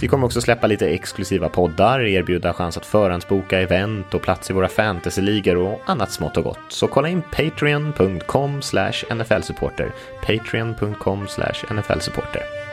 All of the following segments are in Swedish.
Vi kommer också släppa lite exklusiva poddar, erbjuda chans att förhandsboka event och plats i våra fantasyligor och annat smått och gott. Så kolla in patreon.com nflsupporter. Patreon.com nflsupporter.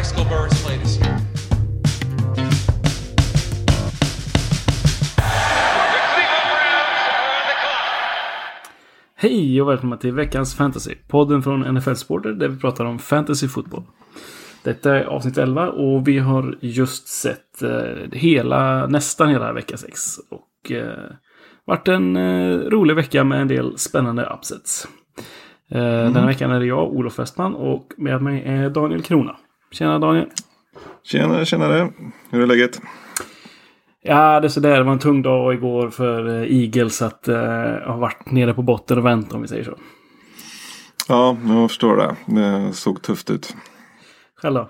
Plexico Burris play this year? Hej och välkomna till veckans fantasy. Podden från NFL Supporter där vi pratar om fantasy fotboll. Detta är avsnitt 11 och vi har just sett eh, hela, nästan hela vecka 6. Och eh, varit en eh, rolig vecka med en del spännande upsets. Eh, Denna veckan är det jag, Olof Westman, och med mig är Daniel Krona. Tjena Daniel! Tjena, tjenare. Hur är läget? Ja, det är sådär. Det var en tung dag igår för eh, Eagles att eh, ha varit nere på botten och vänt om vi säger så. Ja, jag förstår det. Det såg tufft ut. Själv då?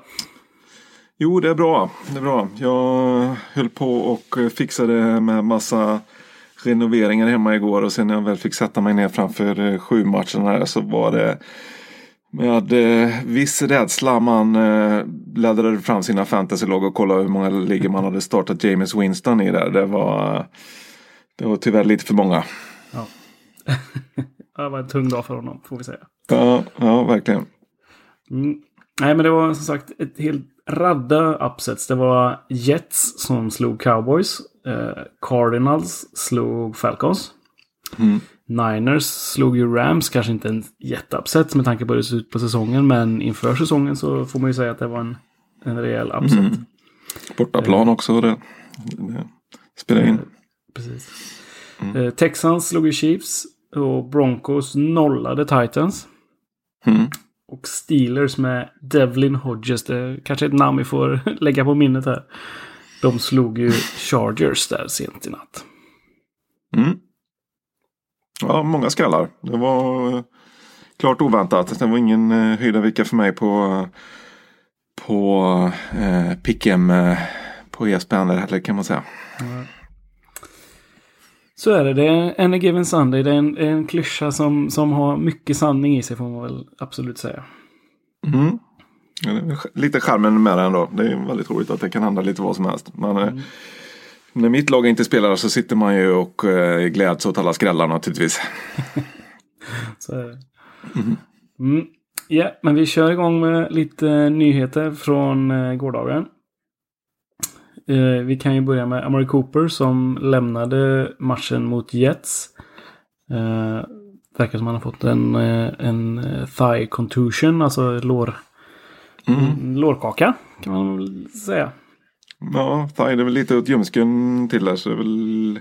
Jo, det är bra. Det är bra. Jag höll på och fixade med massa renoveringar hemma igår och sen när jag väl fick sätta mig ner framför eh, sju matcherna så var det med eh, viss rädsla man eh, bläddrade fram sina fantasylag och kollade hur många ligor man hade startat James Winston i där. Det var, det var tyvärr lite för många. Ja. det var en tung dag för honom, får vi säga. Ja, ja verkligen. Mm. Nej, men det var som sagt ett helt radda upsets. Det var Jets som slog Cowboys. Eh, Cardinals slog Falcons. Niners slog ju Rams. Kanske inte en jätteupset med tanke på hur det ser ut på säsongen. Men inför säsongen så får man ju säga att det var en, en rejäl upset. Bortaplan också. Det, det spelar in. Precis. Eh, Texans slog ju Chiefs. Och Broncos nollade Titans. Mm. Och Steelers med Devlin Hodges. Det är kanske ett namn vi får lägga på minnet här. De slog ju Chargers där sent i natt. Mm. Ja, många skallar. Det var eh, klart oväntat. Det var ingen eh, höjdarvecka för mig på, på eh, Pick'em eh, på ESPN heller kan man säga. Så är det. Det är en given Sunday. Det är en, en klyscha som, som har mycket sanning i sig får man väl absolut säga. Mm. Ja, lite charmen med det ändå. Det är väldigt roligt att det kan hända lite vad som helst. Men, eh, När mitt lag inte spelar så sitter man ju och eh, gläds åt alla skrällar naturligtvis. Så är det. Mm. Ja, men vi kör igång med lite nyheter från eh, gårdagen. Eh, vi kan ju börja med Amari Cooper som lämnade matchen mot Jets. Eh, verkar som han har fått en, eh, en thigh contusion, alltså lår, lårkaka kan man väl säga. Ja, thigh, det är väl lite åt ljumsken till där. Så det är väl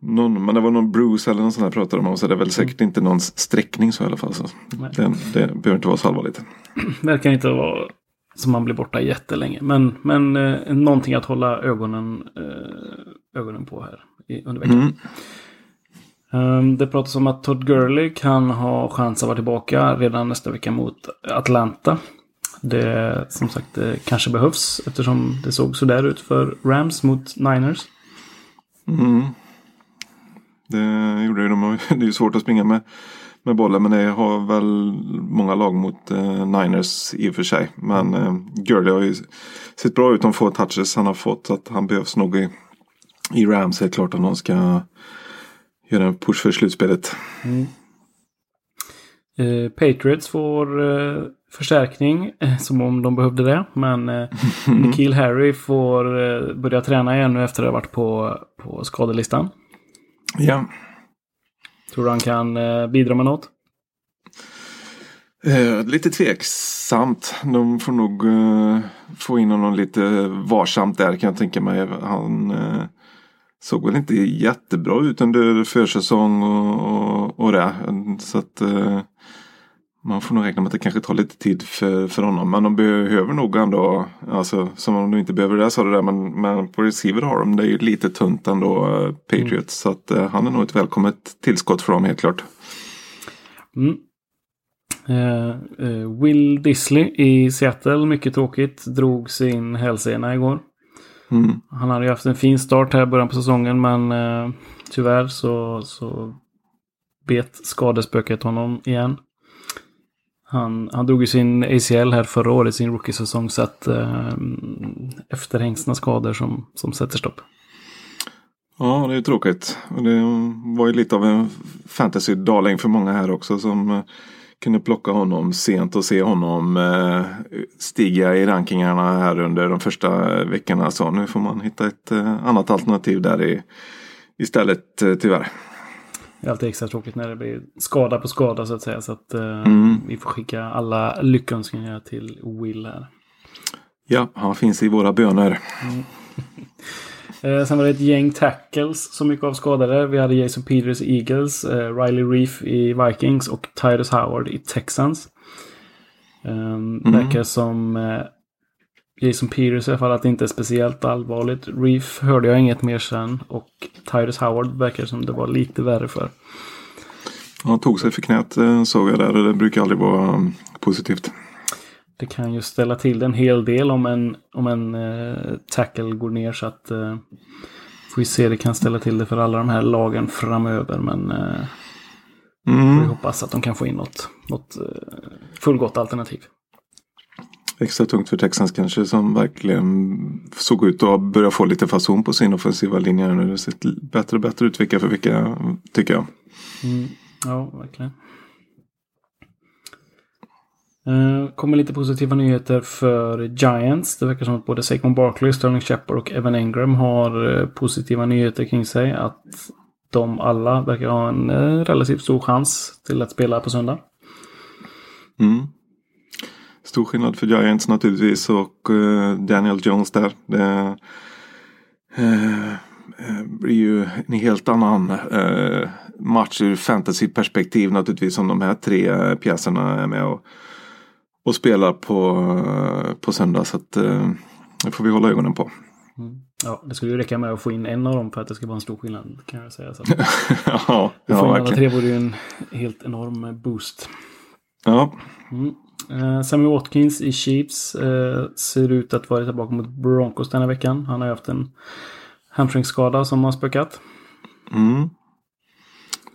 någon, men det var någon Bruce eller någon sån här pratade de om. Så det är väl säkert inte någon sträckning så i alla fall. Så Nej. det, det behöver inte vara så allvarligt. Verkar inte vara som man blir borta jättelänge. Men, men eh, någonting att hålla ögonen, eh, ögonen på här i, under veckan. Mm. Um, det pratas om att Todd Gurley kan ha chans att vara tillbaka redan nästa vecka mot Atlanta. Det som sagt det kanske behövs eftersom det såg sådär ut för Rams mot Niners. Mm. Det gjorde ju de. Det är ju svårt att springa med, med bollen. Men det har väl många lag mot eh, Niners i och för sig. Men eh, Gurley har ju sett bra ut de få touches han har fått. Så att han behövs nog i, i Rams. Är klart att någon ska göra en push för slutspelet. Eh, Patriots får eh, förstärkning, eh, som om de behövde det. Men eh, Nikhil Harry får eh, börja träna igen nu efter att ha varit på, på skadelistan. Ja, Tror du han kan eh, bidra med något? Eh, lite tveksamt. De får nog eh, få in honom lite varsamt där kan jag tänka mig. Han eh, såg väl inte jättebra ut under försäsong och, och, och det. Så att man får nog räkna med att det kanske tar lite tid för, för honom. Men de behöver nog ändå, alltså som om de inte behöver det sa du där. Men, men på receiver har de det är ju lite tunt ändå, eh, Patriots. Så att eh, han är nog ett välkommet tillskott för dem helt klart. Mm. Eh, eh, Will Disley i Seattle, mycket tråkigt, drog sin hälsena igår. Mm. Han hade ju haft en fin start här i början på säsongen men eh, tyvärr så, så bet skadespöket honom igen. Han, han drog ju sin ACL här förra året, sin rookie-säsong, så att eh, efterhängsna skador som, som sätter stopp. Ja, det är tråkigt. Det var ju lite av en fantasy-darling för många här också som eh, kunde plocka honom sent och se honom eh, stiga i rankingarna här under de första eh, veckorna. Så nu får man hitta ett annat alternativ där i, istället tyvärr. Det är alltid extra tråkigt när det blir skada på skada så att säga. Så att eh, Mm. vi får skicka alla lyckönskningar till Will här. Ja, han finns i våra böner. Eh, sen var det ett gäng tackles som gick av skadade. Vi hade Jason Peters i Eagles, eh, Riley Reef i Vikings och Tyrus Howard i Texans. Um, Verkar som eh, Jason Peters i alla fall att det inte är speciellt allvarligt. Reef hörde jag inget mer sen och Tyrus Howard verkar som det var lite värre för. Han tog sig för knät eh, såg jag där och det brukar aldrig vara um, positivt. Det kan ju ställa till det en hel del om en, om en eh, tackle går ner så att eh, får vi se det kan ställa till det för alla de här lagen framöver men eh, får vi Mm. hoppas att de kan få in något, något eh, fullgott alternativ. Extra tungt för Texans kanske som verkligen såg ut att börja få lite fason på sin offensiva linje. Nu har det sett bättre och bättre ut vecka för vecka tycker jag. Ja, verkligen. Eh, kommer lite positiva nyheter för Giants. Det verkar som att både Saquon Barkley, Sterling Shepard och Evan Engram har eh, positiva nyheter kring sig. Att de alla verkar ha en eh, relativt stor chans till att spela på söndag. Mm. Stor skillnad för Giants naturligtvis och eh, Daniel Jones där. Det eh, eh, blir ju en helt annan match ur fantasyperspektiv naturligtvis om de här tre pjäserna är med och, och spelar på, på söndag. Så att, det får vi hålla ögonen på. Ja, det skulle ju räcka med att få in en av dem för att det ska vara en stor skillnad. Kan jag säga. Så att ja, få ja, in alla tre vore ju en helt enorm boost. Ja, Eh, Sammy Watkins i Chiefs eh, ser ut att vara tillbaka mot Broncos denna veckan. Han har ju haft en hamstringskada som har spökat. Mm.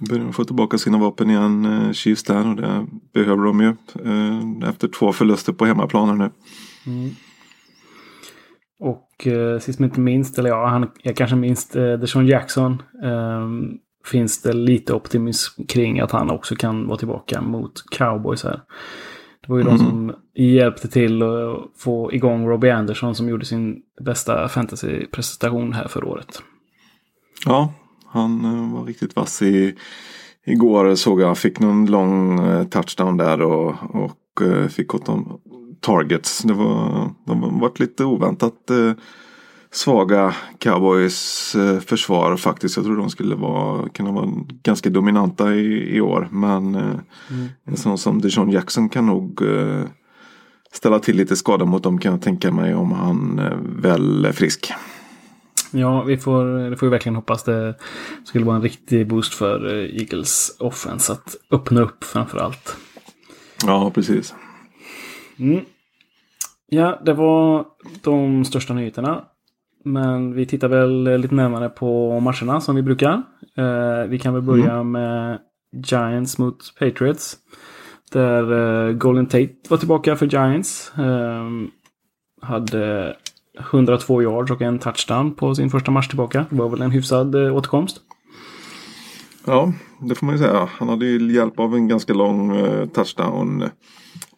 Börjar få tillbaka sina vapen igen, eh, Chiefs där och det behöver de ju. Eh, efter två förluster på hemmaplan här nu. Och eh, sist men inte minst, eller ja, han är kanske minst eh, Deshaun Jackson. Eh, finns det lite optimism kring att han också kan vara tillbaka mot Cowboys här. Det var ju de som hjälpte till att få igång Robbie Anderson som gjorde sin bästa fantasyprestation här förra året. Ja, han eh, var riktigt vass i, igår såg jag. Fick någon lång eh, touchdown där och, och eh, fick åt dem targets. Det var, de varit lite oväntat svaga cowboys eh, försvar faktiskt. Jag tror de skulle vara, kunna vara ganska dominanta i, i år. Men eh, en sån som Deshaun Jackson kan nog eh, ställa till lite skada mot dem kan jag tänka mig om han väl är frisk. Ja, vi får, det får vi verkligen hoppas. Det skulle vara en riktig boost för Eagles offense att öppna upp framför allt. Ja, precis. Ja, det var de största nyheterna. Men vi tittar väl lite närmare på matcherna som vi brukar. Eh, vi kan väl börja med Giants mot Patriots. Där eh, Golden Tate var tillbaka för Giants. Eh, hade 102 yards och en touchdown på sin första match tillbaka. Det var väl en hyfsad eh, återkomst. Ja, det får man ju säga. Han hade ju hjälp av en ganska lång eh, touchdown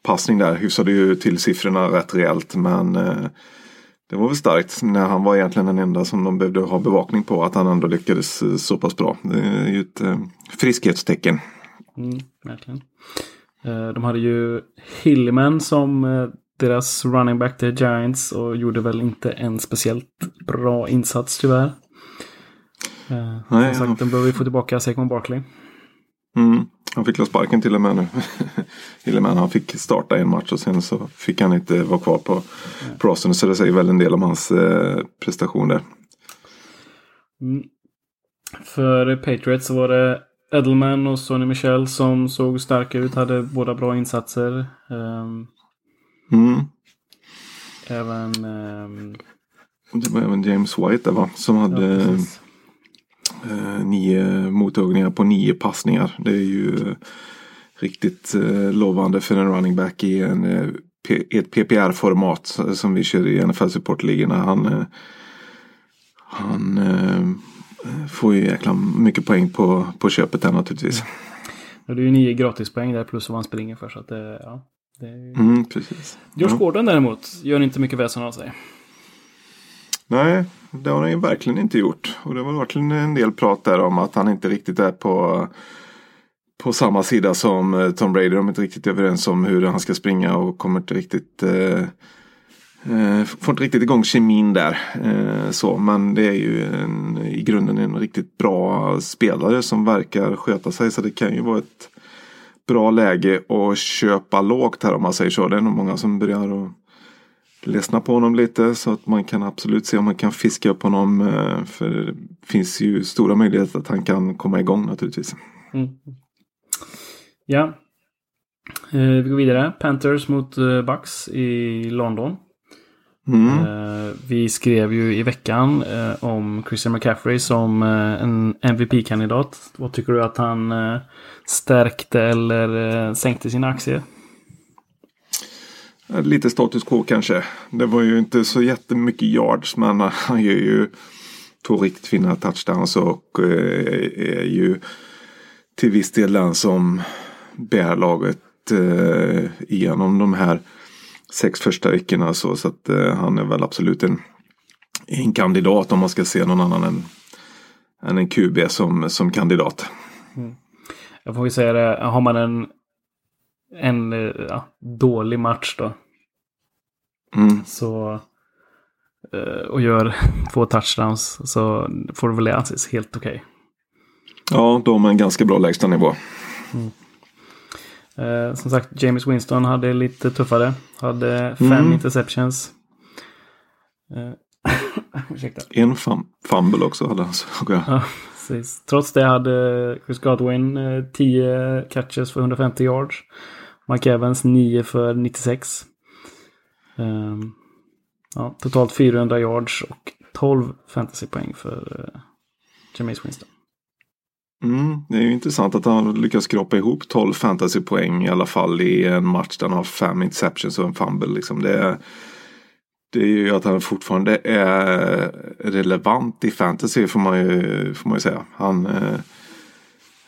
passning där. Hyfsade ju till siffrorna rätt rejält. Men eh, det var väl starkt när han var egentligen den enda som de behövde ha bevakning på. Att han ändå lyckades eh, så pass bra. Det är ju ett eh, friskhetstecken. Mm, verkligen. Eh, De hade ju Hillman som deras running back till Giants och gjorde väl inte en speciellt bra insats tyvärr. Nej, som sagt, de behöver få tillbaka Saquon Barkley. Mm. Han fick la sparken till och med nu. Hilleman han fick starta en match och sen så fick han inte vara kvar på Prosten. Så det säger väl en del om hans eh, prestationer. Mm. För Patriots var det Edelman och Sonny Michel som såg starka ut. Hade båda bra insatser. Ehm, Mm. även... ehm, Det var även James White där va? Som ja, hade precis. Eh, nio mottagningar på nio passningar. Det är ju eh, riktigt eh, lovande för en running back i en, eh, ett PPR-format som vi kör i NFL supportligorna. Han, eh, han får ju jäkla mycket poäng på, på köpet där naturligtvis. Det är ju nio gratispoäng där plus vad han springer för. Så att det, ja, det är... ju- Mm, precis. Josh. Gordon däremot gör inte mycket väsen av sig. Nej, det har han ju verkligen inte gjort. Och det var verkligen en del prat där om att han inte riktigt är på, på samma sida som eh, Tom Brady. De är inte riktigt överens om hur han ska springa och kommer inte riktigt eh, eh, Får inte riktigt igång kemin där. Eh, så, men det är ju en, i grunden en riktigt bra spelare som verkar sköta sig. Så det kan ju vara ett bra läge att köpa lågt här om man säger så. Det är nog många som börjar att ledsna på honom lite så att man kan absolut se om man kan fiska upp honom. eh, För det finns ju stora möjligheter att han kan komma igång naturligtvis. Mm. Ja. Eh, vi går vidare. Panthers mot eh, Bucks i London. Mm. Vi skrev ju i veckan om Christian McCaffrey som en MVP-kandidat. Vad tycker du att han stärkte eller sänkte sina aktier? Lite status quo kanske. Det var ju inte så jättemycket yards men han gör ju två riktigt fina touchdowns och eh, är ju till viss del den som bär laget eh, igenom de här sex första veckorna. Så, så att eh, han är väl absolut en, en kandidat om man ska se någon annan än, än en QB som, som kandidat. Mm. Jag får ju säga det, har man en, en eh, ja, dålig match då Mm. så eh, och gör två touchdowns så får det väl anses helt okej. Ja, de är en ganska bra lägstanivå. Eh, som sagt, James Winston hade lite tuffare. Hade fem Mm. interceptions. Eh. En fum- fumble också hade han. Ja, precis. Trots det hade Chris Godwin eh, 10 catches för 150 yards. Mike Evans 9 för 96. Ehm, ja, totalt 400 yards och 12 fantasypoäng för eh, uh, James Winston. Mm, det är ju intressant att han lyckas skrapa ihop 12 fantasypoäng i alla fall i en match där han har fem interceptions och en fumble. Liksom. Det, är, det är ju att han fortfarande är relevant i fantasy får man ju, får man ju säga. Han eh,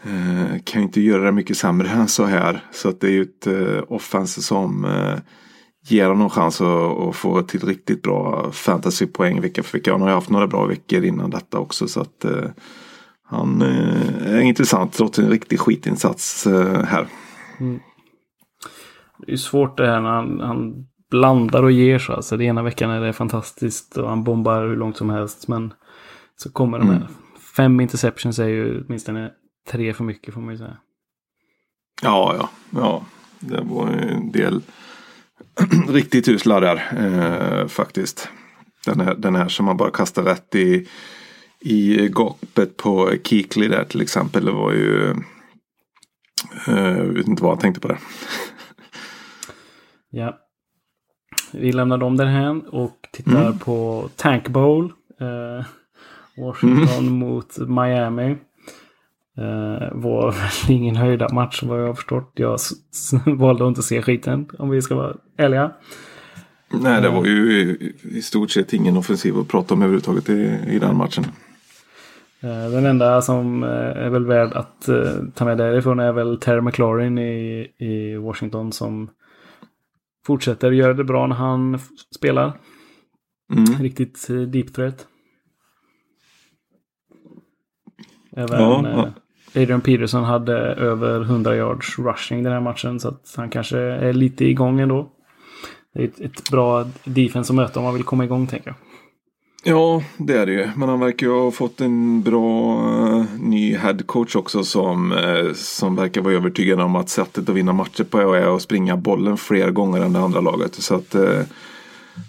eh, kan ju inte göra det mycket sämre än så här. Så att det är ju ett eh, offense som eh, ger honom chans att, att få till riktigt bra fantasypoäng vecka för vecka. Han har ju haft några bra veckor innan detta också. så att eh, han eh, är intressant trots en riktig skitinsats eh, här. Det är svårt det här när han, han blandar och ger så. Alltså, det ena veckan är det fantastiskt och han bombar hur långt som helst. Men så kommer de här. Fem interceptions är ju åtminstone tre för mycket får man ju säga. Ja, ja, ja. Det var en del riktigt usla där eh, faktiskt. Den här, den här som man bara kastar rätt i, i gapet på Kikli där till exempel. Det var ju... Eh, vet inte vad jag tänkte på det. Ja. Vi lämnar dem därhän och tittar Mm. på Tank Bowl. Eh, Washington Mm. mot Miami. Eh, var ingen höjda match vad jag har förstått. Jag valde att inte se skiten om vi ska vara ärliga. Nej, det var ju i, stort sett ingen offensiv att prata om överhuvudtaget i, i den matchen. Eh, Den enda som eh, är väl värd att eh, ta med därifrån är väl Terry McLaurin i, i Washington som fortsätter göra det bra när han spelar. Mm. Riktigt eh, deep threat. Även Ja, eh, ja. Adrian Peterson hade över 100 yards rushing den här matchen så att han kanske är lite igång ändå. Det är ett, ett bra defense att möta om man vill komma igång tänker jag. Ja, det är det ju. Men han verkar ju ha fått en bra uh, ny headcoach också som, uh, som verkar vara övertygad om att sättet att vinna matcher på är att springa bollen fler gånger än det andra laget. Så att uh,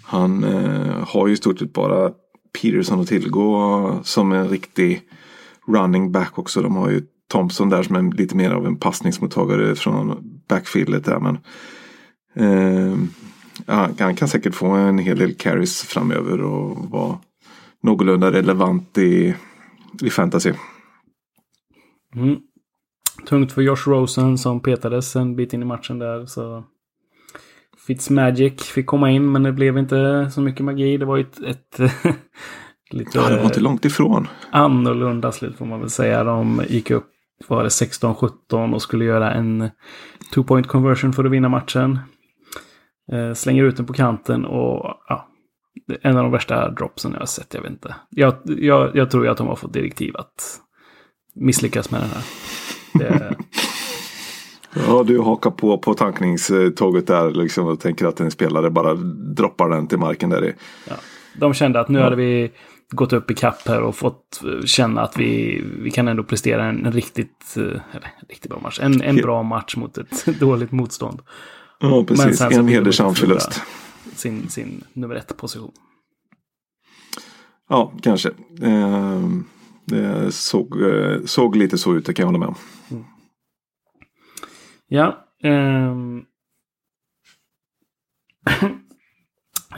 han har ju i stort sett bara Peterson att tillgå som en riktig running back också. De har ju Thompson där som är lite mer av en passningsmottagare från backfieldet där. Men, eh, han kan säkert få en hel del carries framöver och vara någorlunda relevant i, i fantasy. Mm. Tungt för Josh Rosen som petades en bit in i matchen där. Så Fitzmagic fick komma in men det blev inte så mycket magi. Det var ju ett, ett lite Ja, det var inte långt ifrån. annorlunda slut får man väl säga. De gick upp, var det 16-17 och skulle göra en two point conversion för att vinna matchen. Eh, slänger ut den på kanten och ja, en av de värsta dropsen jag har sett. Jag vet inte. Jag, jag, jag tror ju att de har fått direktiv att misslyckas med den här. Det, Ja, du hakar på på tankningståget där liksom och tänker att en spelare bara droppar den till marken där i. ja. De kände att nu hade vi gått upp i kapp här och fått eh, känna att vi, vi kan ändå prestera en, riktigt, eh, eller, en riktigt bra match. En, en bra match mot ett dåligt motstånd. Ja, Men precis. sen så En hedersam förlust. Sin, sin nummer ett position. Ja, kanske. Eh, det såg, eh, såg lite så ut, det kan jag hålla med om. Ja. ehm.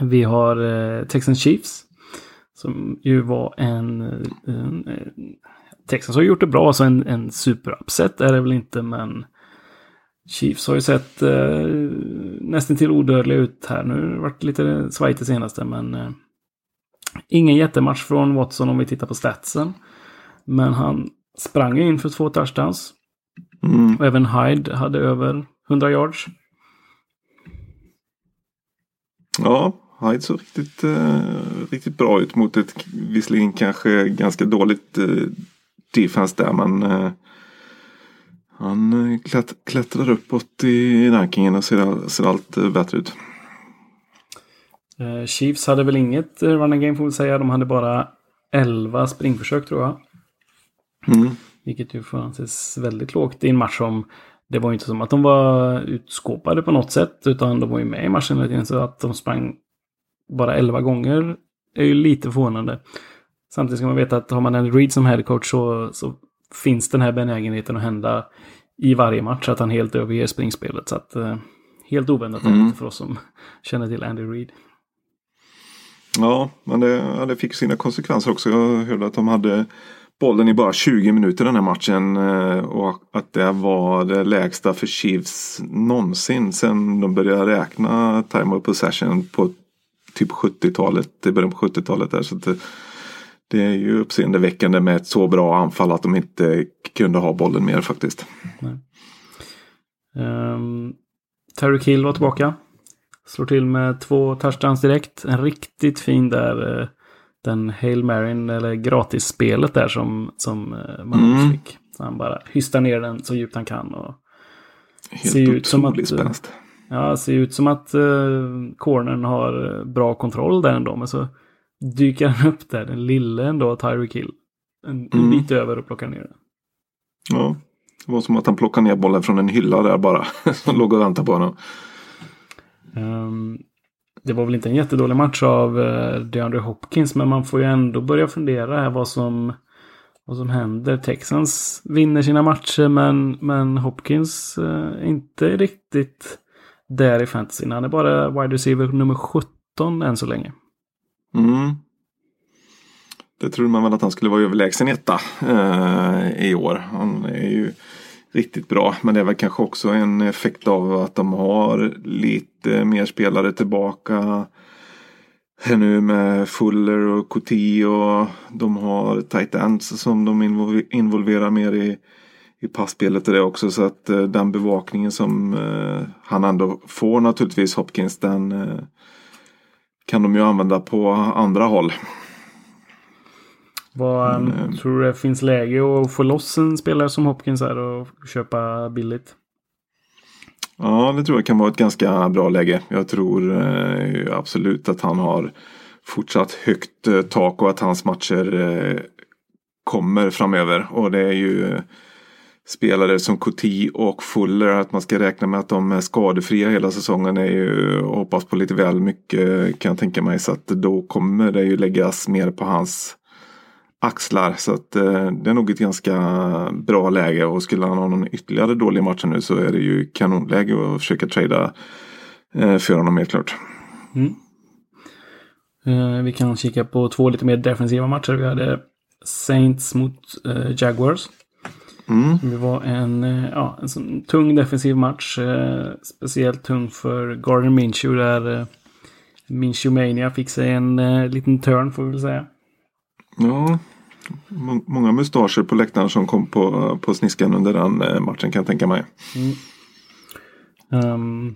vi har eh, Texans Chiefs. Som ju var en... en, en Texans har gjort det bra, så en, en super-upset är det väl inte, men Chiefs har ju sett eh, nästan till odödliga ut här. Nu har det varit lite svajigt det senaste, men eh, ingen jättematch från Watson om vi tittar på statsen. Men han sprang in för två touchdowns. Mm. Och även Hyde hade över 100 yards. Ja, Hyde såg riktigt, eh, riktigt bra ut mot ett visserligen kanske ganska dåligt eh, defense där. Men eh, han eh, klätt, klättrar uppåt i rankingen och ser, ser allt eh, bättre ut. Eh, Chiefs hade väl inget running game får vi säga. De hade bara 11 springförsök tror jag. Mm. Vilket ju får anses väldigt lågt i en match som det var ju inte som att de var utskåpade på något sätt. Utan de var ju med i matchen. Så att de sprang bara 11 gånger är ju lite förvånande. Samtidigt ska man veta att har man en Reed som headcoach så, så finns den här benägenheten att hända i varje match. Att han helt överger springspelet. Så att eh, helt oväntat Mm. för oss som känner till Andy Reid. Ja, men det, ja, det fick sina konsekvenser också. Jag hörde att de hade bollen i bara 20 minuter den här matchen. eh, Och att det var det lägsta för Chiefs någonsin sen de började räkna time of possession på typ 70-talet. I början på 70-talet där. Så det, det är ju uppseendeväckande med ett så bra anfall att de inte kunde ha bollen mer faktiskt. Um, Terry Kill var tillbaka. Slår till med två touchdowns direkt. En riktigt fin där. eh, Den Hail Maryn eller gratisspelet där som, som eh, Mahomes Mm. fick. Så han bara hystar ner den så djupt han kan. Och, Helt Ser ut som att, eh, spänst. Ja, ser ut som att uh, cornern har eh, bra kontroll där ändå. Men så dyker han upp där, den lille ändå, Tyreek Hill. En, en Mm. bit över och plockar ner den. Ja, det var som att han plockade ner bollen från en hylla där bara. Som låg och väntade på honom. Ehm, det var väl inte en jättedålig match av uh, DeAndre Hopkins, men man får ju ändå börja fundera här vad som, vad som händer. Texans vinner sina matcher, men, men Hopkins är inte riktigt där i fantasyn. Han är bara wide receiver nummer 17 än så länge. Mm. Det trodde man väl att han skulle vara överlägsen etta eh, i år. Han är ju riktigt bra. Men det är väl kanske också en effekt av att de har lite mer spelare tillbaka. här nu med Fuller och Kuti och de har tight ends som de involverar mer i, i passspelet och det också. Så att eh, den bevakningen som eh, han ändå får naturligtvis Hopkins den eh, kan de ju använda på andra håll. Vad Mm, um, tror du det finns läge att få loss en spelare som Hopkins här och köpa billigt? Ja, det tror jag kan vara ett ganska bra läge. Jag tror eh, absolut att han har fortsatt högt eh, tak och att hans matcher eh, kommer framöver. Och det är ju eh, spelare som Coty och Fuller. Att man ska räkna med att de är skadefria hela säsongen är ju hoppas på lite väl mycket kan jag tänka mig. Så att då kommer det ju läggas mer på hans axlar. Så att eh, det är nog ett ganska bra läge. Och skulle han ha någon ytterligare dålig match nu så är det ju kanonläge att försöka trada eh, för honom helt klart. Mm. Eh, vi kan kika på två lite mer defensiva matcher. Vi hade Saints mot Jaguars. Jaguars. Det var en, eh, ja, en sån tung defensiv match. Eh, speciellt tung för Gardner Minshew där eh, Minshew Mania fick sig en eh, liten turn får vi väl säga. Ja, må- många mustascher på läktaren som kom på, på sniskan under den eh, matchen kan jag tänka mig. Um,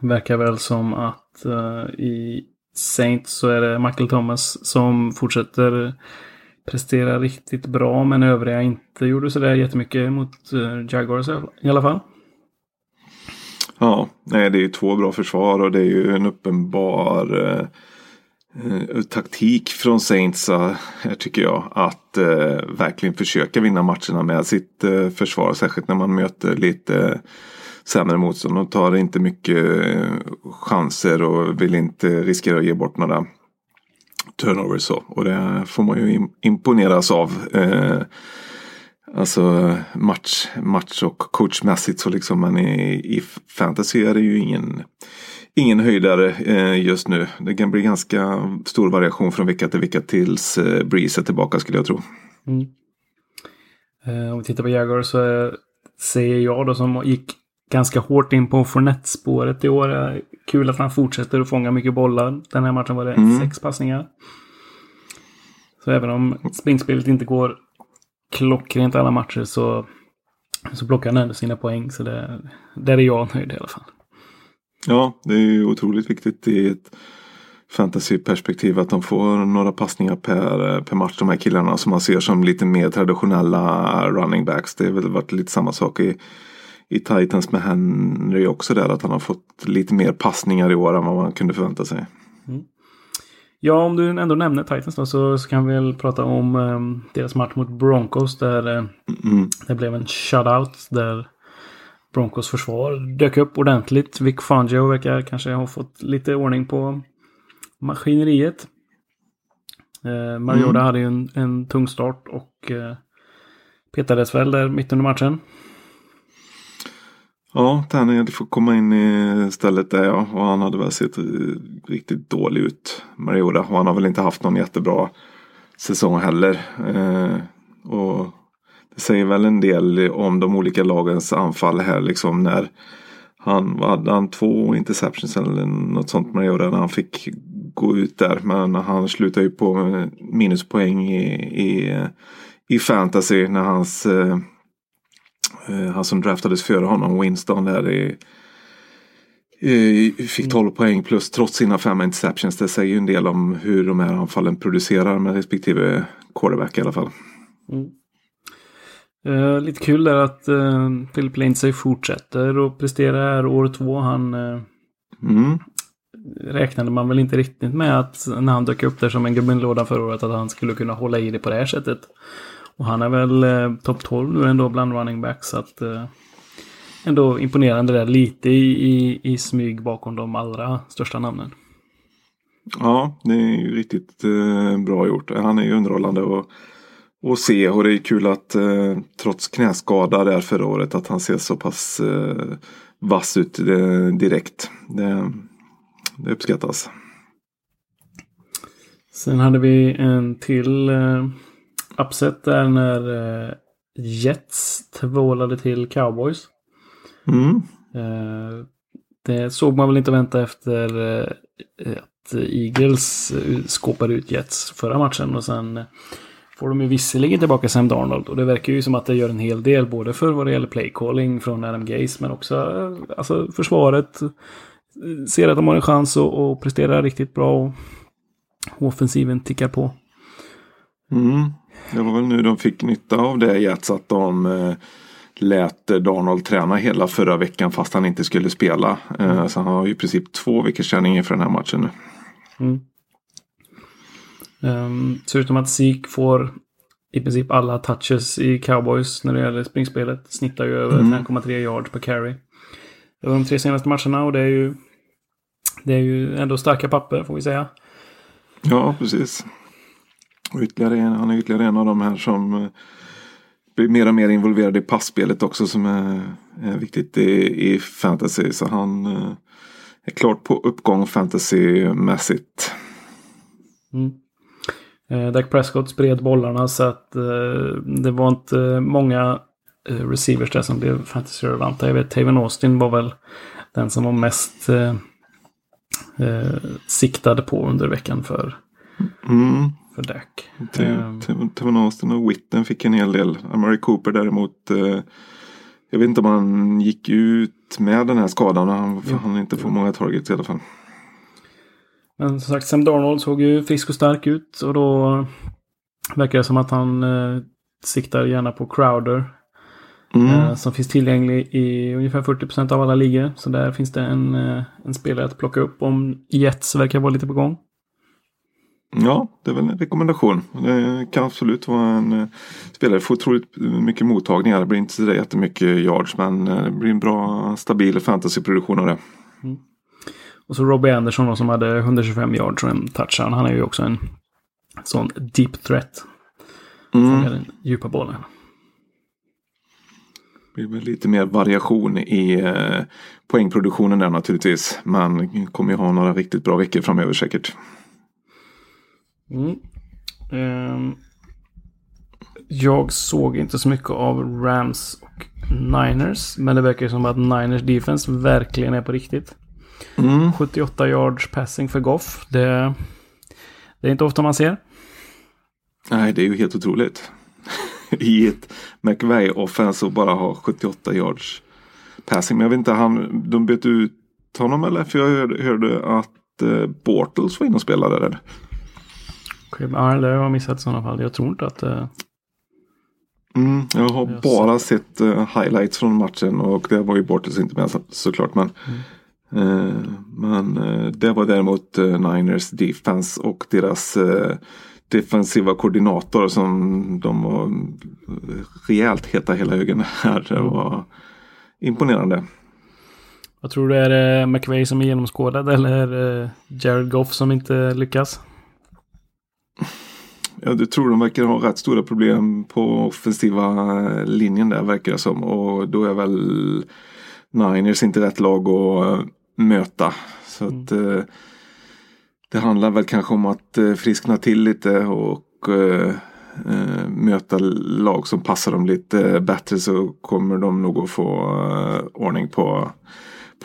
verkar väl som att eh, i Saints så är det Michael Thomas som fortsätter Presterar riktigt bra men övriga inte gjorde sådär jättemycket mot eh, Jaguars i alla fall. Ja, nej, det är ju två bra försvar och det är ju en uppenbar eh, eh taktik från Saints eh, här tycker jag. Att eh, verkligen försöka vinna matcherna med sitt eh, försvar. Särskilt när man möter lite sämre motstånd. De tar inte mycket chanser och vill inte riskera att ge bort några turnovers. Så. Och det får man ju imponeras av. Eh, Alltså match, match och coachmässigt så liksom men i, i fantasy är det ju ingen, ingen höjdare eh, just nu. Det kan bli ganska stor variation från vecka till vecka tills eh, Breeze är tillbaka skulle jag tro. Mm. Eh, om vi tittar på Jaguar så eh, säger jag då som gick ganska hårt in på Fournette-spåret i år. Kul att han fortsätter att fånga mycket bollar. Den här matchen var det sex passningar. Så även om springspelet inte går klockrent alla matcher så, så plockar han ändå sina poäng. Så det, där är jag nöjd i alla fall. Ja, det är ju otroligt viktigt i ett fantasyperspektiv att de får några passningar per, per match de här killarna som man ser som lite mer traditionella running backs. Det har väl varit lite samma sak i, i Titans med Henry också där att han har fått lite mer passningar i år än vad man kunde förvänta sig. Ja, om du ändå nämner Titans då så, så kan vi väl prata om eh, deras match mot Broncos där eh, det blev en shutout där Broncos försvar dök upp ordentligt. Vic Fangio verkar kanske ha fått lite ordning på maskineriet. Eh, Mariota hade ju en, en tung start och eh, petades väl där mitt under matchen. Ja, Tanner får komma in i stället där ja. Och han hade väl sett riktigt dålig ut. Mariota. Och han har väl inte haft någon jättebra säsong heller. Eh, och det säger väl en del om de olika lagens anfall här liksom när han hade han två interceptions eller något sånt Mariota när han fick gå ut där. Men han slutade ju på minuspoäng i, i, i fantasy när hans Eh, han som draftades före honom, Winston, där i, fick 12 poäng plus trots sina fem interceptions. Det säger ju en del om hur de här anfallen producerar med respektive quarterback i alla fall. Eh, lite kul är att eh, Philip Lindsay fortsätter att prestera här år två. Han eh, Mm. räknade man väl inte riktigt med att när han dök upp där som en gubben i lådan förra året att han skulle kunna hålla i det på det här sättet. Och han är väl eh, topp 12 nu ändå bland running backs. Så att, eh, ändå imponerande där. Lite i, i, i smyg bakom de allra största namnen. Ja, det är ju riktigt eh, bra gjort. Han är ju underhållande och, och se och det är kul att eh, trots knäskada där förra året att han ser så pass eh, vass ut eh, direkt. Det, det uppskattas. Sen hade vi en till eh, upset där när eh, Jets tvålade till Cowboys. Mm. Eh, Det såg man väl inte vänta efter eh, att Eagles skåpade ut Jets förra matchen. Och sen får de ju visserligen tillbaka Sam Darnold. Och det verkar ju som att det gör en hel del. Både för vad det gäller playcalling från Adam Gaze. Men också alltså, försvaret. Ser att de har en chans att, att prestera riktigt bra. Och offensiven tickar på. Mm. Det var väl nu de fick nytta av det Jets att de eh, lät Darnold träna hela förra veckan fast han inte skulle spela. Eh, så han har ju i princip två veckors träning inför den här matchen nu. Mm. Um, så utom att Zeke får i princip alla touches i Cowboys när det gäller springspelet. Snittar ju över 5,3 yards per carry. Det var de tre senaste matcherna och det är ju det är ju ändå starka papper får vi säga. Ja, precis. Och ytterligare en, han är ytterligare en av de här som eh, blir mer och mer involverad i passspelet också som är, är viktigt i, i fantasy. Så han eh, är klart på uppgång fantasymässigt. Mm. Eh, Dak Prescott spred bollarna så att eh, det var inte många eh, receivers där som blev fantasy-relevanta. Jag vet Taven Austin var väl den som var mest eh, siktad på under veckan för, Mm. För Dak. Ehm, Te- Tevin Austin och Witten fick en hel del. Amari Cooper däremot. Eh, jag vet inte om han gick ut med den här skadan. Han, för han inte får många targets i alla fall. Men som sagt, Sam Darnold såg ju frisk och stark ut och då verkar det som att han eh, siktar gärna på Crowder. Mm. Eh, som finns tillgänglig i ungefär 40% av alla ligor. Så där finns det en, eh, en spelare att plocka upp om Jets verkar vara lite på gång. Ja, det är väl en rekommendation. Det kan absolut vara en eh, spelare. Får otroligt mycket mottagningar. Det blir inte så jättemycket yards. Men eh, det blir en bra stabil fantasyproduktion av det. Och så Robbie Anderson som hade 125 yards och en touchdown. Han är ju också en sån deep threat. Mm. Fångar den djupa bollen. Det blir väl lite mer variation i eh, poängproduktionen där naturligtvis. Men kommer ju ha några riktigt bra veckor framöver säkert. Mm. Ehm, jag såg inte så mycket av Rams och Niners. Men det verkar som att Niners defense verkligen är på riktigt. Mm. 78 yards passing för Goff. Det, det är inte ofta man ser. Nej, det är ju helt otroligt. I ett McVay-offense och bara ha 78 yards passing. Men jag vet inte, han, de bytte ut honom eller? För jag hörde, hörde att eh, Bortles var inne och spelade där. Okej, Ja, det har jag missat i sådana fall. Jag tror inte att... eh, Mm, jag har Jag bara sett eh, highlights från matchen och det var ju Bortles inte med så, såklart. Men, eh, men eh, det var däremot eh, Niners defense och deras eh, defensiva koordinator som de var eh, rejält heta hela högen här. Det var imponerande. Vad tror du? Är det McVay som är genomskådad eller eh, Jared Goff som inte lyckas? Ja, du tror de verkar ha rätt stora problem på offensiva eh, linjen där verkar det som. Och då är väl Niners inte rätt lag att eh, möta. Så att eh, det handlar väl kanske om att eh, friskna till lite och eh, möta lag som passar dem lite bättre så kommer de nog att få ordning på,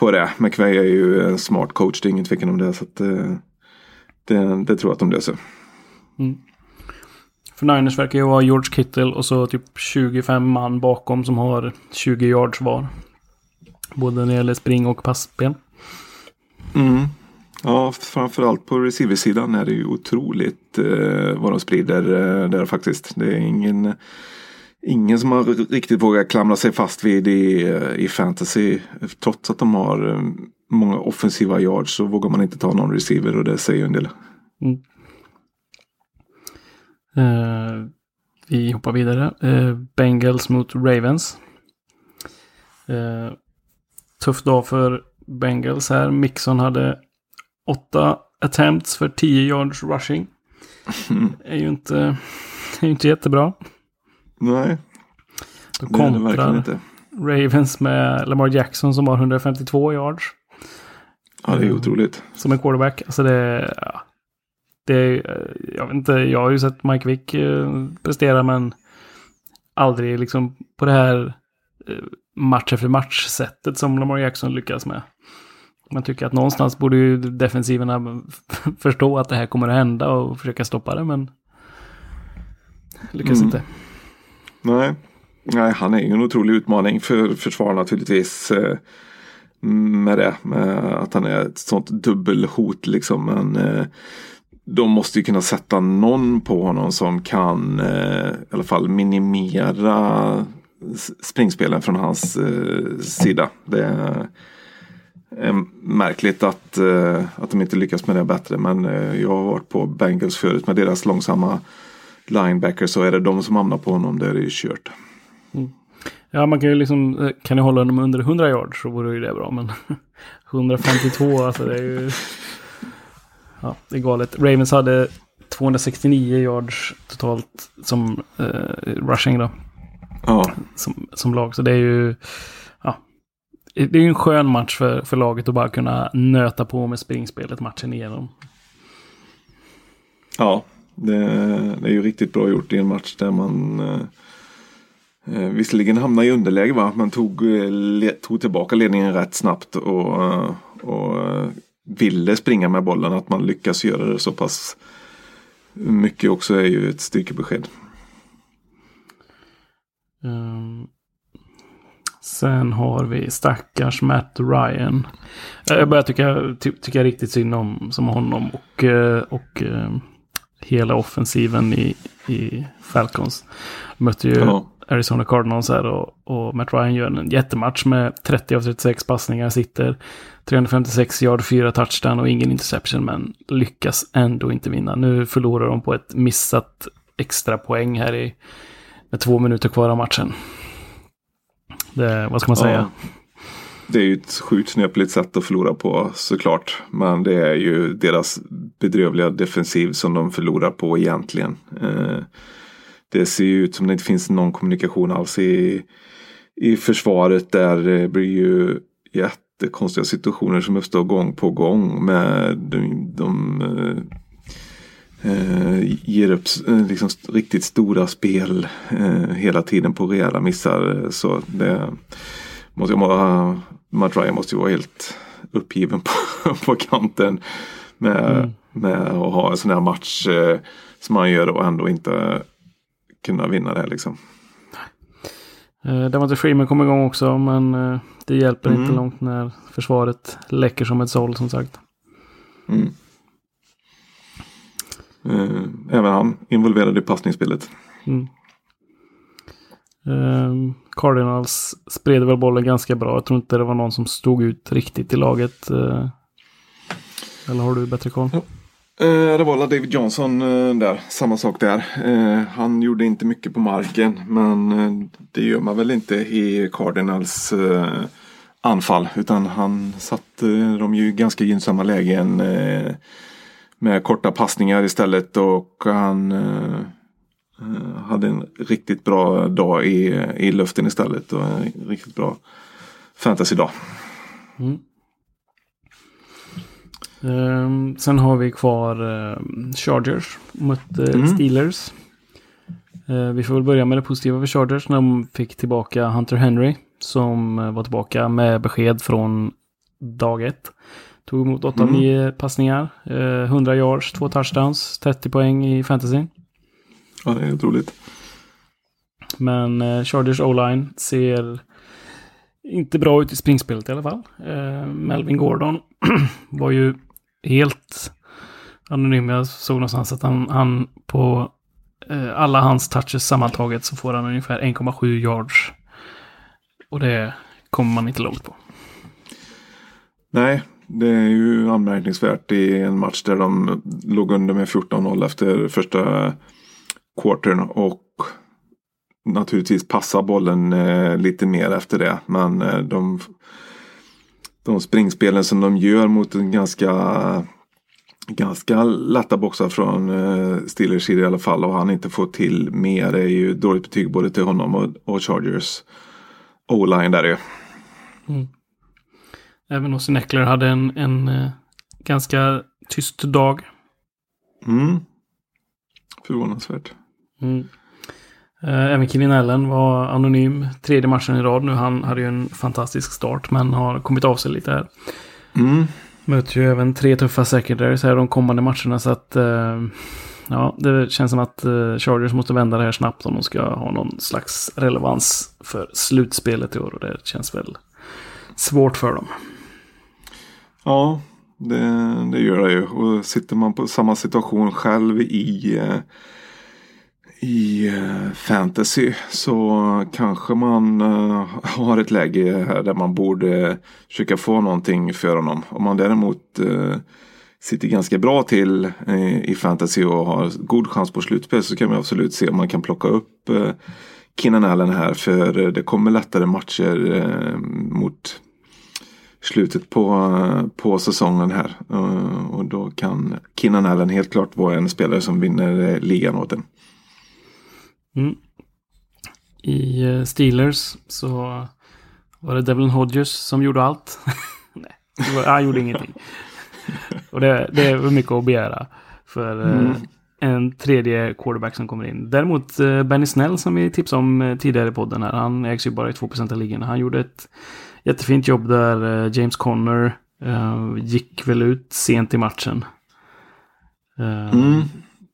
på det. McVay är ju en smart coach, det är ingen tvekan om det. Så att, det, det tror jag att de löser. För Niners verkar ju vara George Kittle och så typ 25 man bakom som har 20 yards var. Både när det gäller spring och passspel. Mm. Ja, framförallt på receiversidan är det ju otroligt eh, vad de sprider eh, där faktiskt. Det är ingen, ingen som har riktigt vågat klamra sig fast vid i, eh, i fantasy. Trots att de har eh, många offensiva yards så vågar man inte ta någon receiver och det säger en del. Eh, vi hoppar vidare. Eh, Bengals mot Ravens. Eh, tuff dag för Bengals här. Mixon hade åtta attempts för 10 yards rushing. är ju inte, är ju inte jättebra. Nej, Då det det kontrar inte. Ravens med Lamar Jackson som har 152 yards. Ja, det är otroligt. som en quarterback. Alltså det, ja, det jag vet inte, jag har ju sett Mike Vick eh, prestera men aldrig liksom på det här eh, match efter match sättet som Lamar Jackson lyckas med. Man tycker att någonstans borde ju defensiverna förstå att det här kommer att hända och försöka stoppa det, men lyckas Mm. inte. Nej. Nej, han är ju en otrolig utmaning för försvar naturligtvis. eh, Med det, med att han är ett sånt dubbelhot liksom. Men de måste ju kunna sätta någon på honom som kan eh, i alla fall minimera springspelen från hans eh, sida. Det är är märkligt att, eh, att de inte lyckas med det bättre. Men eh, jag har varit på Bengals förut med deras långsamma linebackers. Så är det de som hamnar på honom, då är det ju kört. Mm. Ja, man kan ju liksom, eh, kan ni hålla honom under 100 yards så vore ju det bra, men 152, alltså det är ju... Ja, det är galet. Ravens hade 269 yards totalt som eh, rushing då, Ja, som, som lag. Så det är ju... Ja, det är ju en skön match för, för laget att bara kunna nöta på med springspelet matchen igenom. ja det, det är ju riktigt bra gjort i en match där man eh, eh, visserligen hamnade i underläge va, men tog, eh, le, tog tillbaka ledningen rätt snabbt och, eh, och ville springa med bollen. Att man lyckas göra det så pass mycket också är ju ett styrkebesked. Ehm, sen har vi stackars Matt Ryan. Eh, Jag börjar tycka, ty, tycka riktigt synd om som honom och, eh, och eh, hela offensiven i, i Falcons. Mötte ju Ja. Arizona Cardinals här och, och Matt Ryan gör en jättematch med 30 av 36 passningar, sitter 356 yard, 4 touchdown och ingen interception, men lyckas ändå inte vinna. Nu förlorar de på ett missat extra poäng här i, med två minuter kvar av matchen. Det, vad ska man säga? Ja. Det är ju ett sjukt snöpligt sätt att förlora på såklart. Men det är ju deras bedrövliga defensiv som de förlorar på egentligen. Eh, det ser ut som det inte finns någon kommunikation alls i, i försvaret. Där det blir ju jättekonstiga situationer som uppstår gång på gång. Med de, de eh, eh, ger upp eh, liksom riktigt stora spel eh, hela tiden på rejäla missar. Så det måste må- Matt Ryan måste ju vara helt uppgiven på, på kanten. Med, med att ha en sån här match eh, som han gör och ändå inte kunna vinna det här liksom. Eh, Devonta Freeman kom igång också, men eh, det hjälper Mm. inte långt när försvaret läcker som ett såll som sagt. Mm. Eh, även han involverad i passningsspelet. Ehm, Cardinals spred väl bollen ganska bra. Jag tror inte det var någon som stod ut riktigt i laget. eh. Eller har du bättre koll? Eh, Eh, det var David Johnson eh, där, samma sak där. Eh, han gjorde inte mycket på marken men det gör man väl inte i Cardinals anfall. Utan han satte dem ju i ganska gynnsamma lägen med korta passningar istället och han hade en riktigt bra dag i, i luften istället och en riktigt bra fantasy-dag. Mm. Ehm, sen har vi kvar ehm, Chargers mot eh, Mm. Steelers. Eh, vi får väl börja med det positiva för Chargers när de fick tillbaka Hunter Henry. Som eh, var tillbaka med besked från dag ett. Tog emot 8 av Mm. 9 passningar. Eh, 100 yards, 2 touchdowns, 30 poäng i fantasy. Ja, det är otroligt. Men Chargers O-line ser inte bra ut i springspelet i alla fall. Eh, Melvin Gordon var ju helt anonym. Jag såg någonstans att han, han på eh, alla hans touches sammantaget så får han ungefär 1,7 yards. Och det kommer man inte långt på. Nej, det är ju anmärkningsvärt i en match där de låg under med 14-0 efter första quartern och naturligtvis passa bollen eh, lite mer efter det. Men eh, de, de springspelen som de gör mot en ganska ganska lätta boxar från eh, Steelers sida i alla fall och han inte får till mer är ju dåligt betyg både till honom och, Chargers O-line där ju. Även Austin Eckler hade en, en eh, ganska tyst dag. Mm. Förvånansvärt. Mm. Eh, Även Kevin Allen var anonym tredje matchen i rad nu. Han hade ju en fantastisk start men har kommit av sig lite här. Mm. Möter ju även tre tuffa secondaries här de kommande matcherna. Så att eh, ja, det känns som att eh, Chargers måste vända det här snabbt om de ska ha någon slags relevans för slutspelet i år. Och det känns väl svårt för dem. Ja, det, det gör det ju. Och sitter man på samma situation själv i, eh, i eh, fantasy så kanske man eh, har ett läge här där man borde försöka få någonting för honom. Om man däremot eh, sitter ganska bra till i fantasy och har god chans på slutspel så kan man absolut se om man kan plocka upp Kinnan Allen här för det kommer lättare matcher mot slutet på, på säsongen här. Och då kan Kinnan Allen helt klart vara en spelare som vinner ligan åt en. Mm. I eh, Steelers så var det Devlin Hodges som gjorde allt. Nej, var, han gjorde ingenting. Och det, det är mycket att begära för eh, en tredje quarterback som kommer in. Däremot eh, Benny Snell som vi tipsade om tidigare i podden här. Han ägs ju bara i 2% av ligan. Han gjorde ett jättefint jobb där James Conner gick väl ut sent i matchen. Mm.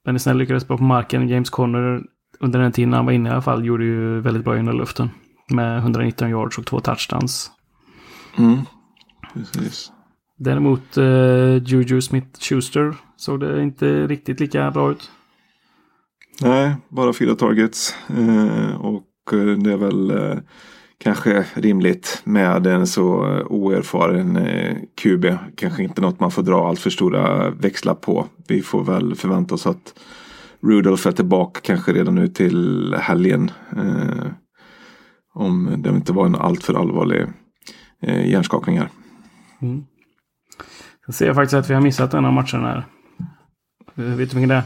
Benny Snell lyckades bra på marken. James Conner under den tiden han var inne i alla fall gjorde ju väldigt bra under luften. Med 119 yards och två touchdowns. Mm. Precis. Däremot eh, Juju Smith-Schuster såg det inte riktigt lika bra ut. Nej, bara fyra targets. Eh, och eh, det är väl eh, kanske rimligt med en så eh, oerfaren eh, QB. Kanske inte något man får dra allt för stora växlar på. Vi får väl förvänta oss att Rudolph är tillbaka kanske redan nu till helgen. Eh, om det inte var en alltför allvarlig eh, hjärnskakning här. Jag ser faktiskt att vi har missat en av matcherna här. Eh, Vet du vilken det är?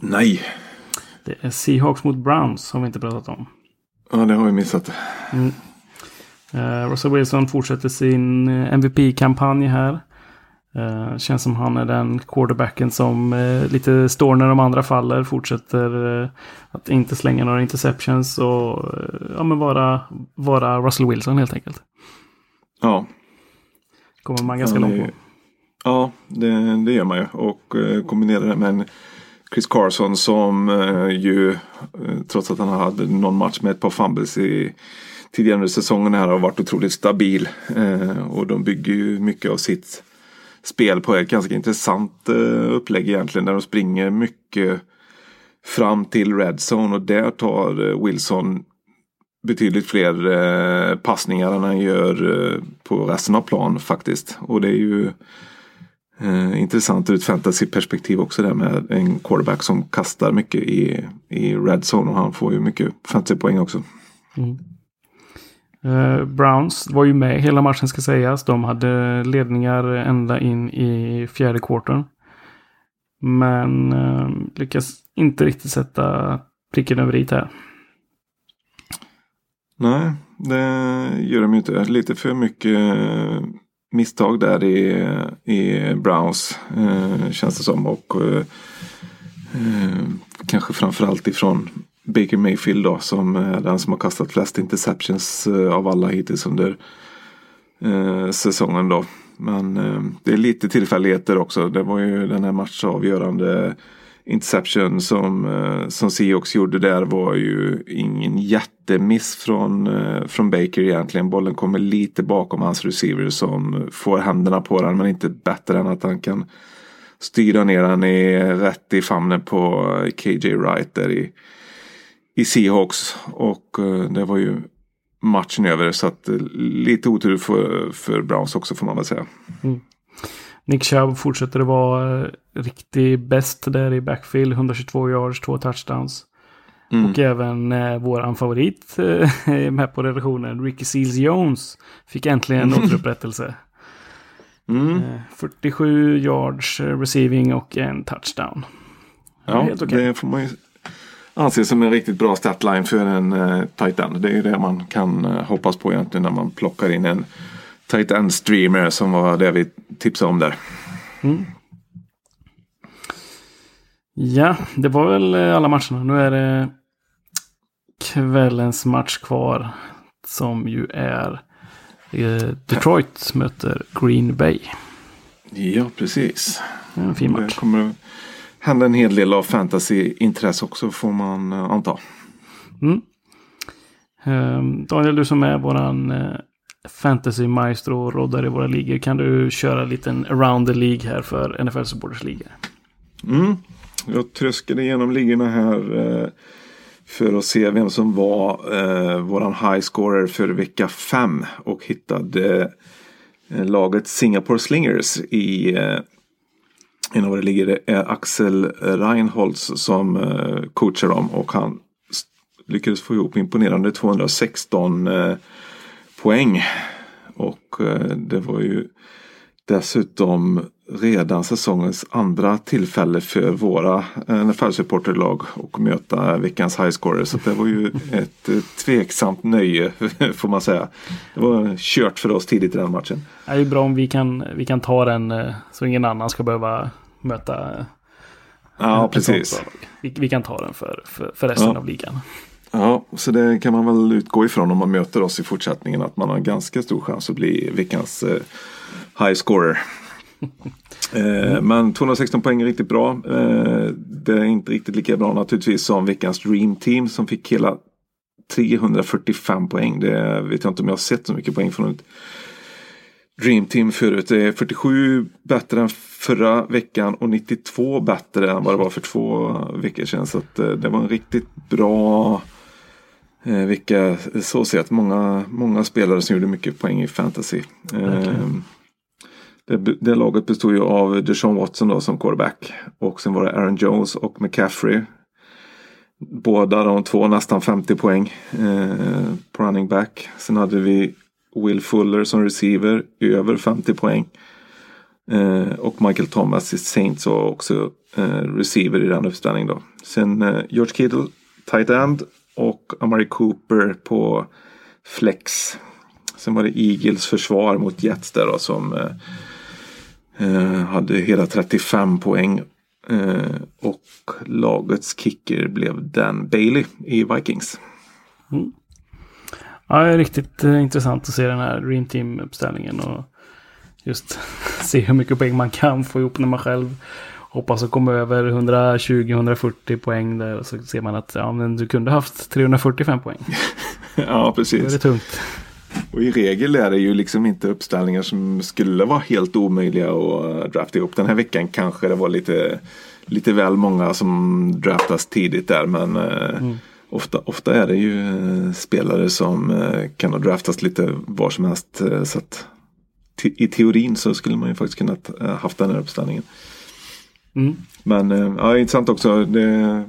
Nej, Det är Seahawks mot Browns som vi inte pratat om. ja, det har vi missat. Eh, Russell Wilson fortsätter sin eh, MVP-kampanj här. Eh, känns som han är den quarterbacken som eh, lite står när de andra faller. Fortsätter eh, att inte slänga några interceptions och ja, men vara, vara Russell Wilson helt enkelt. Ja, Kommer man ganska långt på. Ja, det, det gör man ju. Och eh, kombinera det med en Chris Carson som ju, trots att han hade någon match med ett par fumbles i tidigare under säsongen här, har varit otroligt stabil. Och de bygger ju mycket av sitt spel på ett ganska intressant eh, upplägg egentligen. Där de springer mycket fram till red zone och där tar eh, Wilson betydligt fler eh, passningar än han gör på resten av plan faktiskt. Och det är ju eh, intressant ur ett fantasyperspektiv också där med en quarterback som kastar mycket i, i red zone och han får ju mycket fantasypoäng också. Mm. Eh, Browns var ju med hela matchen ska sägas. De hade ledningar ända in i fjärde quartern. Men eh, lyckas inte riktigt sätta pricken över i här. Nej, det gör de ju inte. Lite för mycket eh, misstag där i, i Browns eh, känns det som. Och eh, eh kanske framförallt ifrån Baker Mayfield då som är den som har kastat flest interceptions eh, av alla hittills under eh, säsongen då. Men eh, det är lite tillfälligheter också. Det var ju den här matchavgörande interception som, eh, som Seahawks gjorde där var ju ingen jättemiss från, eh, från Baker egentligen. Bollen kommer lite bakom hans receiver som får händerna på den men inte bättre än att han kan styra ner den i, rätt i famnen på eh, KJ Wright där i, i Seahawks. Och eh, det var ju matchen över så att eh, lite otur för, för Browns också får man väl säga. Nick Chubb fortsätter att vara eh, riktigt bäst där i backfield. 122 yards, två touchdowns. Och även eh, våran favorit eh, med på redaktionen, Ricky Seals Jones, fick äntligen återupprättelse. Mm. Eh, 47 yards receiving och en touchdown. Ja, helt okej. det får man ju anse som en riktigt bra statline för en uh, tight end. Det är ju det man kan eh, hoppas på egentligen när man plockar in en tight end streamer som var det vi tipsade om där. Ja, det var väl eh, alla matcherna. Nu är det kvällens match kvar. Som ju är Eh, Detroit möter Green Bay. Ja, precis. Det En fin Det match. kommer hända en hel del av fantasy-intresse också får man eh, anta. Eh, Daniel, du som är våran eh, fantasy maestro och roddar i våra ligor. Kan du köra en liten around the League här för NFL Supporters ligor? Mm. Jag tröskade igenom ligorna här eh, för att se vem som var eh, våran high scorer för vecka 5 och hittade eh, laget Singapore Slingers i en av våra ligger Det är Axel Reinholz som eh, coachar dem och han lyckades få ihop imponerande 216 eh, poäng. Och eh, det var ju dessutom redan säsongens andra tillfälle för våra NFL-supporterlag och möta veckans highscorer. Så det var ju ett eh, tveksamt nöje får man säga. Det var kört för oss tidigt i den matchen. Det är ju bra om vi kan, vi kan ta den eh, så ingen annan ska behöva möta eh, Ja, precis. Vi, vi kan ta den för, för, för resten Ja. av ligan. Ja, så det kan man väl utgå ifrån om man möter oss i fortsättningen att man har en ganska stor chans att bli veckans eh, high scorer. Eh, men 216 poäng är riktigt bra. Eh, det är inte riktigt lika bra naturligtvis som veckans Dream Team som fick hela 345 poäng. Det vet jag inte om jag har sett så mycket poäng från ett Dream Team förut. Det är 47 bättre än förra veckan och 92 bättre än vad det var för två veckor sedan. Så eh, det var en riktigt bra vecka så sett. Många, många spelare som gjorde mycket poäng i fantasy. Eh, det, det laget bestod ju av Deshaun Watson då som quarterback. Och sen var det Aaron Jones och McCaffrey. Båda de två nästan 50 poäng eh, på running back. Sen hade vi Will Fuller som receiver, över 50 poäng. Eh, och Michael Thomas i Saints var också eh, receiver i den uppställningen då. Sen eh, George Kittle, tight end och Amari Cooper på flex. Sen var det Eagles försvar mot Jets där då som eh, hade hela 35 poäng. Eh, och lagets kicker blev Dan Bailey i Vikings. Ja, det är riktigt eh, intressant att se den här Dream Team-uppställningen. Och just se hur mycket poäng man kan få ihop när man själv hoppas att komma över 120-140 poäng där. Och så ser man att ja, men du kunde haft 345 poäng. ja, Då är precis. det tungt. Och i regel är det ju liksom inte uppställningar som skulle vara helt omöjliga att eh, drafta ihop. Den här veckan kanske det var lite, lite väl många som draftas tidigt där. Men eh, ofta, ofta är det ju eh, spelare som kan ha draftats lite var som helst. Så i teorin så skulle man ju faktiskt kunnat eh, haft den här uppställningen. Mm. Men eh, ja, intressant också. Det,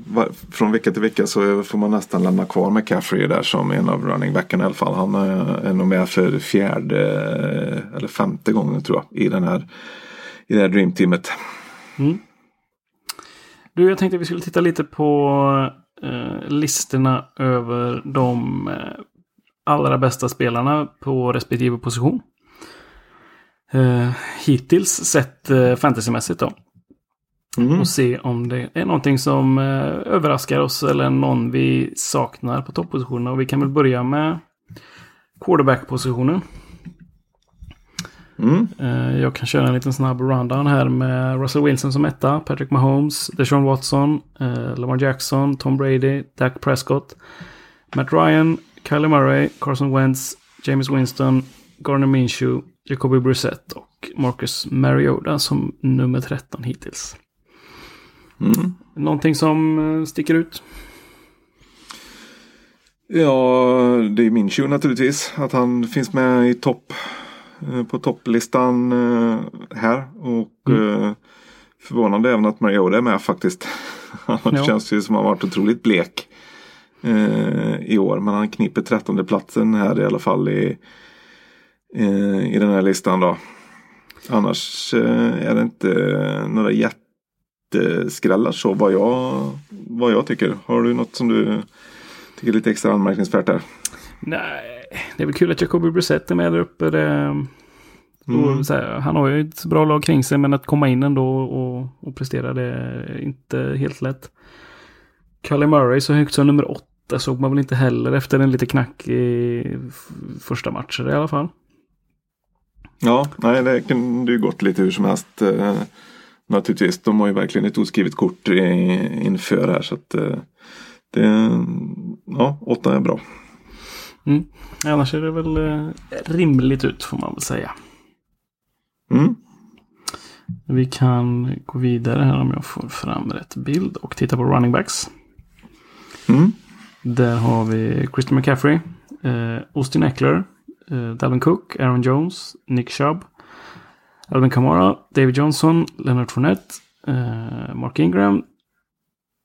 från vecka till vecka så får man nästan lämna kvar McCaffrey där som en av running backarna i alla fall. Han eh, är nog med för fjärde eh, eller femte gången tror jag i den här i det här dreamteamet. Du, jag tänkte att vi skulle titta lite på eh, listorna över de eh, allra bästa spelarna på respektive position. Eh, hittills sett eh, fantasymässigt då. Mm. Och se om det är någonting som eh, överraskar oss eller någon vi saknar på toppositionerna. Och vi kan väl börja med quarterback-positionen. Mm. Eh, Jag kan köra en liten snabb rundown här med Russell Wilson som etta, Patrick Mahomes, Deshaun Watson, eh, Lamar Jackson, Tom Brady, Dak Prescott, Matt Ryan, Kyler Murray, Carson Wentz, James Winston, Garner Minshew, Jacoby Brissett och Marcus Mariota som nummer 13 hittills. Mm. Någonting som eh, sticker ut? Ja, det är min show naturligtvis. Att han finns med i topp eh, på topplistan eh, här. Och eh, förvånande även att Mariota är med faktiskt. Han Ja. känns ju som han varit otroligt blek i år. Men han kniper trettonde platsen här i alla fall i, i den här listan då. Annars är det inte några jätteskrällar så vad jag, vad jag tycker. Har du något som du tycker är lite extra anmärkningsvärt där? Nej, det är väl kul att Jacoby Brissett är med där uppe. Det, så här, han har ju ett bra lag kring sig, men att komma in ändå och, och prestera det är inte helt lätt. Kylie Murray så högt som nummer åtta såg man väl inte heller efter en lite knackig första matcher i alla fall. Ja, nej det kunde ju gått lite hur som helst. Naturligtvis. De har ju verkligen ett oskrivet kort inför här. Så att eh, det, ja, åtta är bra. Mm. Annars är det väl eh, rimligt ut får man väl säga. Mm. Vi kan gå vidare här om jag får fram rätt bild och titta på running backs. Mm. Där har vi Christian McCaffrey, eh, Austin Eckler, eh, Dalvin Cook, Aaron Jones, Nick Chubb, Alvin Kamara, David Johnson, Leonard Fournette, eh, Mark Ingram,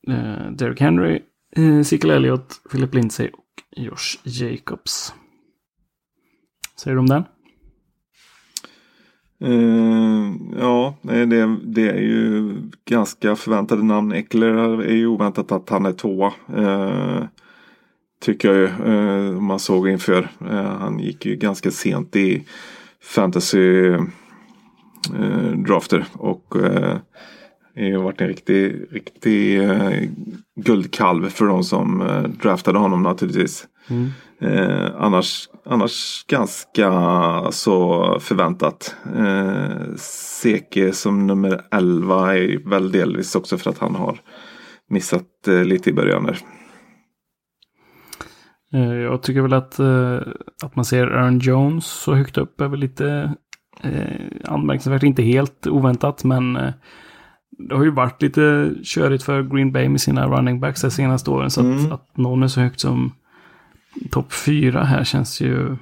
eh, Derek Henry, eh, Ezekiel Elliott, Philip Lindsay och Josh Jacobs. Säger du om den? Uh, ja, det, det är ju ganska förväntade namn. Eckler är ju oväntat att han är tvåa. Uh, tycker jag ju. Uh, man såg inför. Han gick ju ganska sent i fantasy drafter. Och eh, har varit en riktig, riktig eh, guldkalv för de som eh, draftade honom naturligtvis. Eh, annars, annars ganska så förväntat. Eh, Seke som nummer 11 är väl delvis också för att han har missat eh, lite i början där. Eh, Jag tycker väl att, eh, att man ser Aaron Jones så högt upp är väl lite eh, anmärkningsvärt. Inte helt oväntat, men eh, det har ju varit lite körigt för Green Bay med sina running backs de senaste åren. Så att, att någon är så högt som topp fyra här känns ju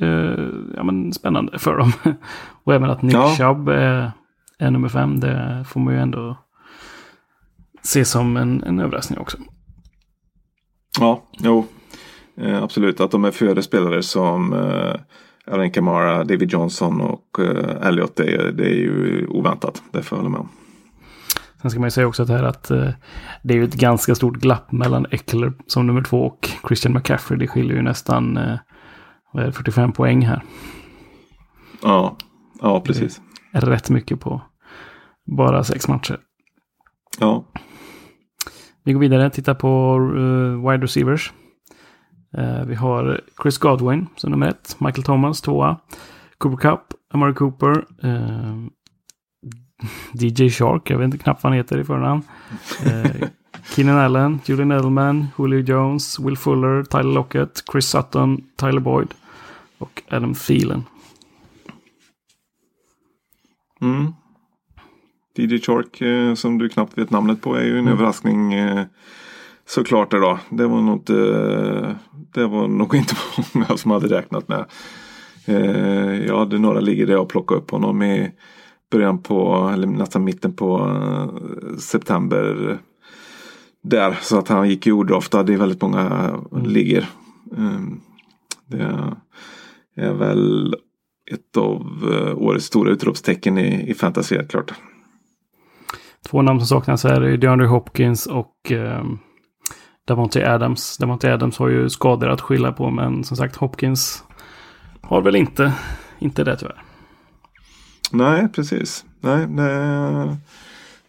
eh, ja, men spännande för dem. Och även att Nick Ja. Chubb är, är nummer fem, det får man ju ändå se som en, en överraskning också. Ja, jo. Eh, absolut att de är före spelare som eh, Alvin Kamara, David Johnson och eh, Elliot. Det, är- det är ju oväntat. Det får jag hålla med om. Sen ska man ju säga också att, här att eh, det är ju ett ganska stort glapp mellan Eckler som nummer två och Christian McCaffrey. Det skiljer ju nästan eh, vad är det, 45 poäng här. Ja, ja precis. Rätt mycket på bara sex matcher. Ja. Vi går vidare och tittar på eh, wide receivers. Eh, vi har Chris Godwin som nummer ett. Michael Thomas tvåa. Cooper Cup, Amari Cooper. Eh, DJ Shark, jag vet inte knappt vad han heter i förnamn. Eh, Keenan Allen, Julian Edelman, Julio Jones, Will Fuller, Tyler Lockett, Chris Sutton, Tyler Boyd och Adam Thielen. Mm. DJ Shark eh, som du knappt vet namnet på är ju en överraskning eh, såklart idag. Det var nog inte, eh, det var nog inte många som hade räknat med. Eh, jag hade några ligor där jag plockade upp honom i början på, eller nästan mitten på eh, september. Där, så att han gick ju odraftad i väldigt många ligor. Eh, det är väl ett av eh, årets stora utropstecken i, i fantasy helt klart. Två namn som saknas här är DeAndre Hopkins och eh, Davante Adams. Davante Adams har ju skador att skylla på, men som sagt Hopkins har väl inte, inte det tyvärr. Nej, precis. Nej, det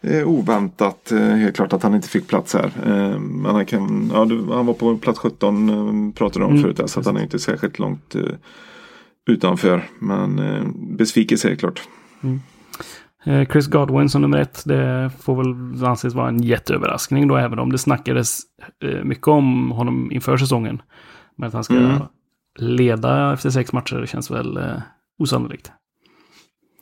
det är oväntat eh, helt klart att han inte fick plats här. Eh, Men han, kan, ja, han var på plats 17 eh, pratade du om Mm, förut. där, Så att han är inte särskilt långt utanför. Men besvikelse helt klart. Eh, Chris Godwin som nummer ett, det får väl anses vara en jätteöverraskning då, även om det snackades eh, mycket om honom inför säsongen. Men att han ska Mm. leda efter sex matcher känns väl eh, osannolikt.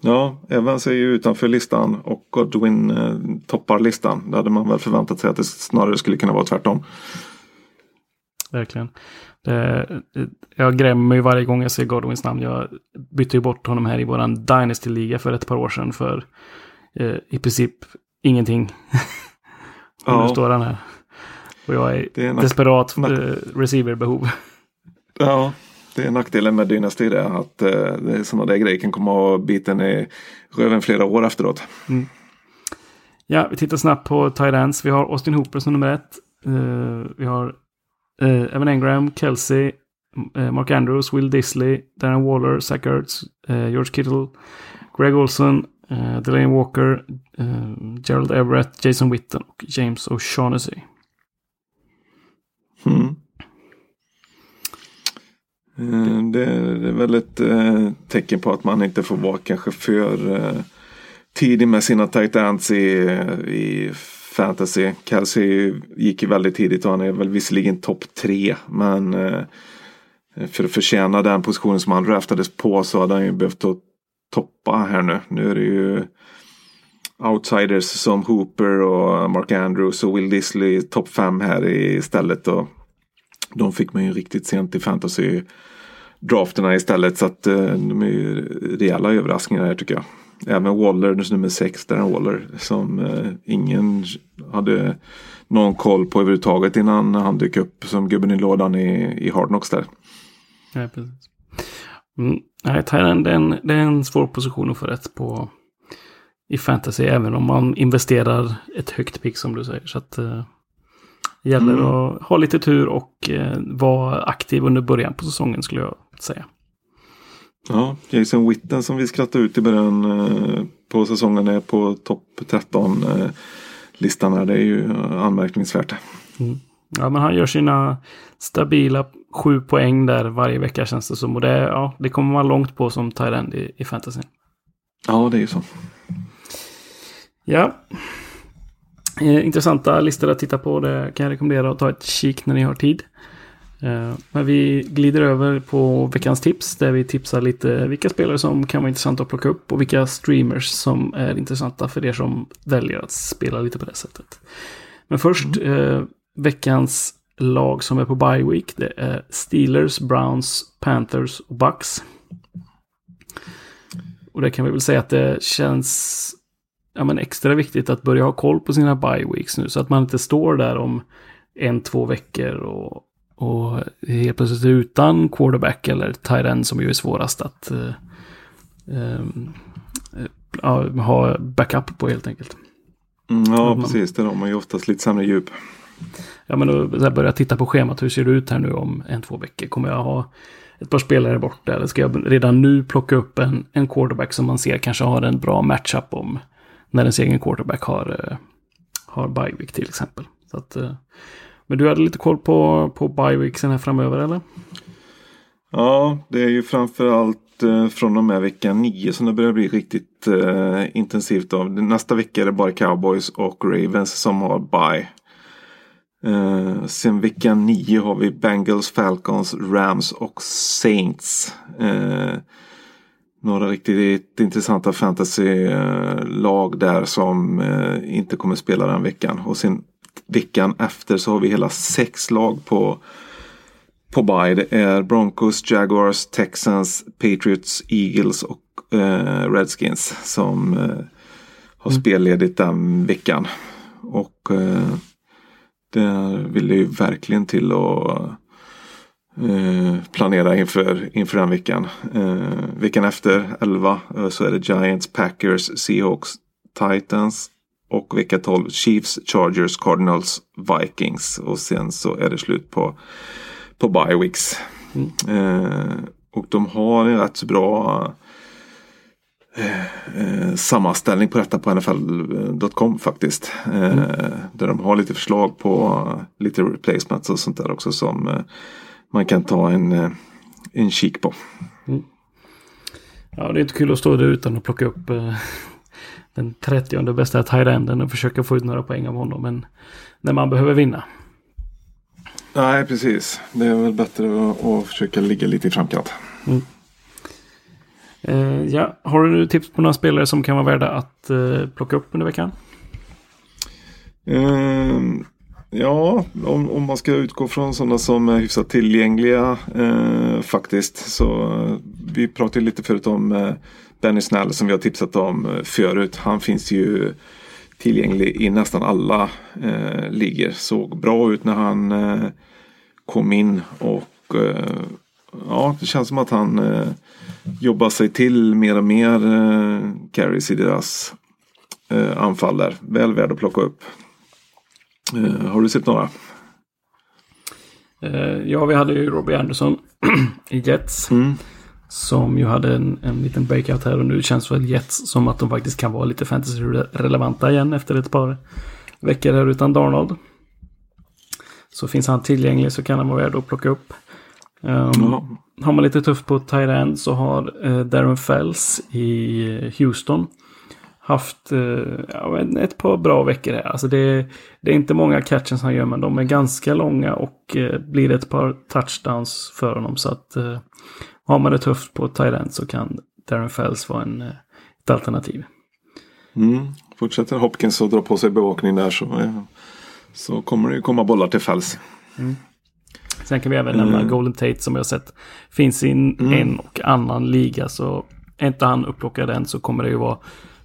Ja, Evans är ju utanför listan och Godwin eh, toppar listan. Det hade man väl förväntat sig att det snarare skulle kunna vara tvärtom. Verkligen. Det, eh, jag grämer mig varje gång jag ser Godwins namn. Jag bytte ju bort honom här i våran Dynasty-liga för ett par år sedan för eh, i princip ingenting. och nu Ja. står han här. Och jag är, är desperat eh, receiverbehov. Ja, det är nackdelen med Dynasty det. Att eh, det är sådana där grejer kan komma och bita en i röven flera år efteråt. Ja, vi tittar snabbt på ends. Vi har Austin Hooper som nummer ett. Eh, vi har eh, Evan Engram, Kelsey, eh, Mark Andrews, Will Disley, Darren Waller, Zach Ertz, eh, George Kittle, Greg Olson, eh, Delaney Walker, eh, Gerald Everett, Jason Witten och James O'Shaughnessy. Mm. Det det är väl ett eh, tecken på att man inte får vara kanske för eh, tidig med sina tight ends i, i fantasy. Kelsey gick ju väldigt tidigt och han är väl visserligen topp tre. Men eh, för att förtjäna den positionen som han draftades på så hade han ju behövt att toppa här nu. Nu är det ju outsiders som Hooper och Mark Andrews och Will Disley topp fem här istället. Och de fick man ju riktigt sent i fantasy drafterna istället. Så att eh, de är ju rejäla överraskningar här tycker jag. Även Waller, nummer sex, Darren Waller, som eh, ingen hade någon koll på överhuvudtaget innan han dök upp som gubben i lådan i, i Hard Knocks där. Nej, precis. Mm, nej, Thailand det är, en, det är en svår position att få rätt på i fantasy. Även om man investerar ett högt pick som du säger. Så att eh, det gäller Mm. att ha lite tur och eh, vara aktiv under början på säsongen skulle jag säga. Ja, Jason Witten som vi skrattade ut i början eh, på säsongen är på topp 13 eh, listan här. Det är ju eh, anmärkningsvärt. Ja, men han gör sina stabila sju poäng där varje vecka känns det som. Och det, ja, det kommer man långt på som tight i, i fantasy. Ja, det är ju så. Ja. Eh, intressanta listor att titta på. Det kan jag rekommendera att ta ett kik när ni har tid. Eh, men vi glider över på veckans tips. Där vi tipsar lite vilka spelare som kan vara intressanta att plocka upp. Och vilka streamers som är intressanta för er som väljer att spela lite på det sättet. Men först eh, veckans lag som är på bye week. Det är Steelers, Browns, Panthers och Bucks. Och det kan vi väl säga att det känns ja, men extra viktigt att börja ha koll på sina bye weeks nu. Så att man inte står där om en, två veckor och, och helt plötsligt utan quarterback eller tight end som ju är svårast att ja, ha backup på helt enkelt. Mm, ja, man- precis. Där har man ju oftast lite sämre djup. Ja, men då så här börja titta på schemat. Hur ser det ut här nu om en, två veckor? Kommer jag ha ett par spelare borta? Eller ska jag redan nu plocka upp en, en quarterback som man ser kanske har en bra matchup om när ens egen quarterback har, eh, har bye till exempel. Så att, men du hade lite koll på, på bioweeksen här framöver eller? Ja, det är ju framförallt eh, från och med vecka 9 som det börjar bli riktigt eh, intensivt av. Nästa vecka är det bara Cowboys och Ravens som har bye. Eh, sen vecka 9 har vi Bengals, Falcons, Rams och Saints. Eh, några riktigt intressanta fantasy-lag eh, där som eh, inte kommer spela den veckan. Och sen veckan efter så har vi hela sex lag på på bye. Det är Broncos, Jaguars, Texans, Patriots, Eagles och eh, Redskins som eh, har spelledigt den veckan. Och eh, det vill det ju verkligen till att eh, planera inför, inför den veckan. Eh, veckan efter 11 eh, så är det Giants, Packers, Seahawks, Titans och vecka 12 Chiefs, Chargers, Cardinals, Vikings och sen så är det slut på på bye weeks. Eh, och de har en rätt så bra eh, eh, sammanställning på detta på NFL.com faktiskt. Eh, Där de har lite förslag på lite replacements och sånt där också som eh, man kan ta en, eh, en kik på. Ja, det är inte kul att stå där utan att plocka upp den 30 bästa tight-enden och försöka få ut några poäng av honom. Men när man behöver vinna. Nej, precis. Det är väl bättre att, försöka ligga lite i framkant. Eh, ja, har du tips på några spelare som kan vara värda att eh, plocka upp under veckan? Ehm, ja, om, om man ska utgå från sådana som är hyfsat tillgängliga eh, faktiskt. Så eh, vi pratade lite förut om Benny Snell som vi har tipsat om eh, förut. Han finns ju tillgänglig i nästan alla eh, ligor. Såg bra ut när han eh, kom in och eh, ja, det känns som att han eh, jobbar sig till mer och mer eh, carries i deras eh, anfall där. Väl värd att plocka upp. Eh, har du sett några? Eh, ja, vi hade ju Robbie Anderson i Jets. Mm. Som ju hade en, en liten breakout här och nu känns väl Jets som att de faktiskt kan vara lite fantasy-relevanta igen efter ett par veckor här utan Darnold. Så finns han tillgänglig så kan han vara värd att plocka upp. Um, Ja. Har man lite tufft på end så har eh, Darren Fells i eh, Houston haft eh, ett par bra veckor här. Alltså det, det är inte många catches han gör men de är ganska långa och eh, blir ett par touchdowns för honom. Så att eh, har man det tufft på end så kan Darren Fells vara en, eh, ett alternativ. Mm. Fortsätter Hopkins att dra på sig bevakning där så, eh, så kommer det ju komma bollar till fälls. Sen kan vi även nämna Mm. Golden Tate som jag sett finns i en, en och annan liga. Så är inte han upplockad än så kommer det ju vara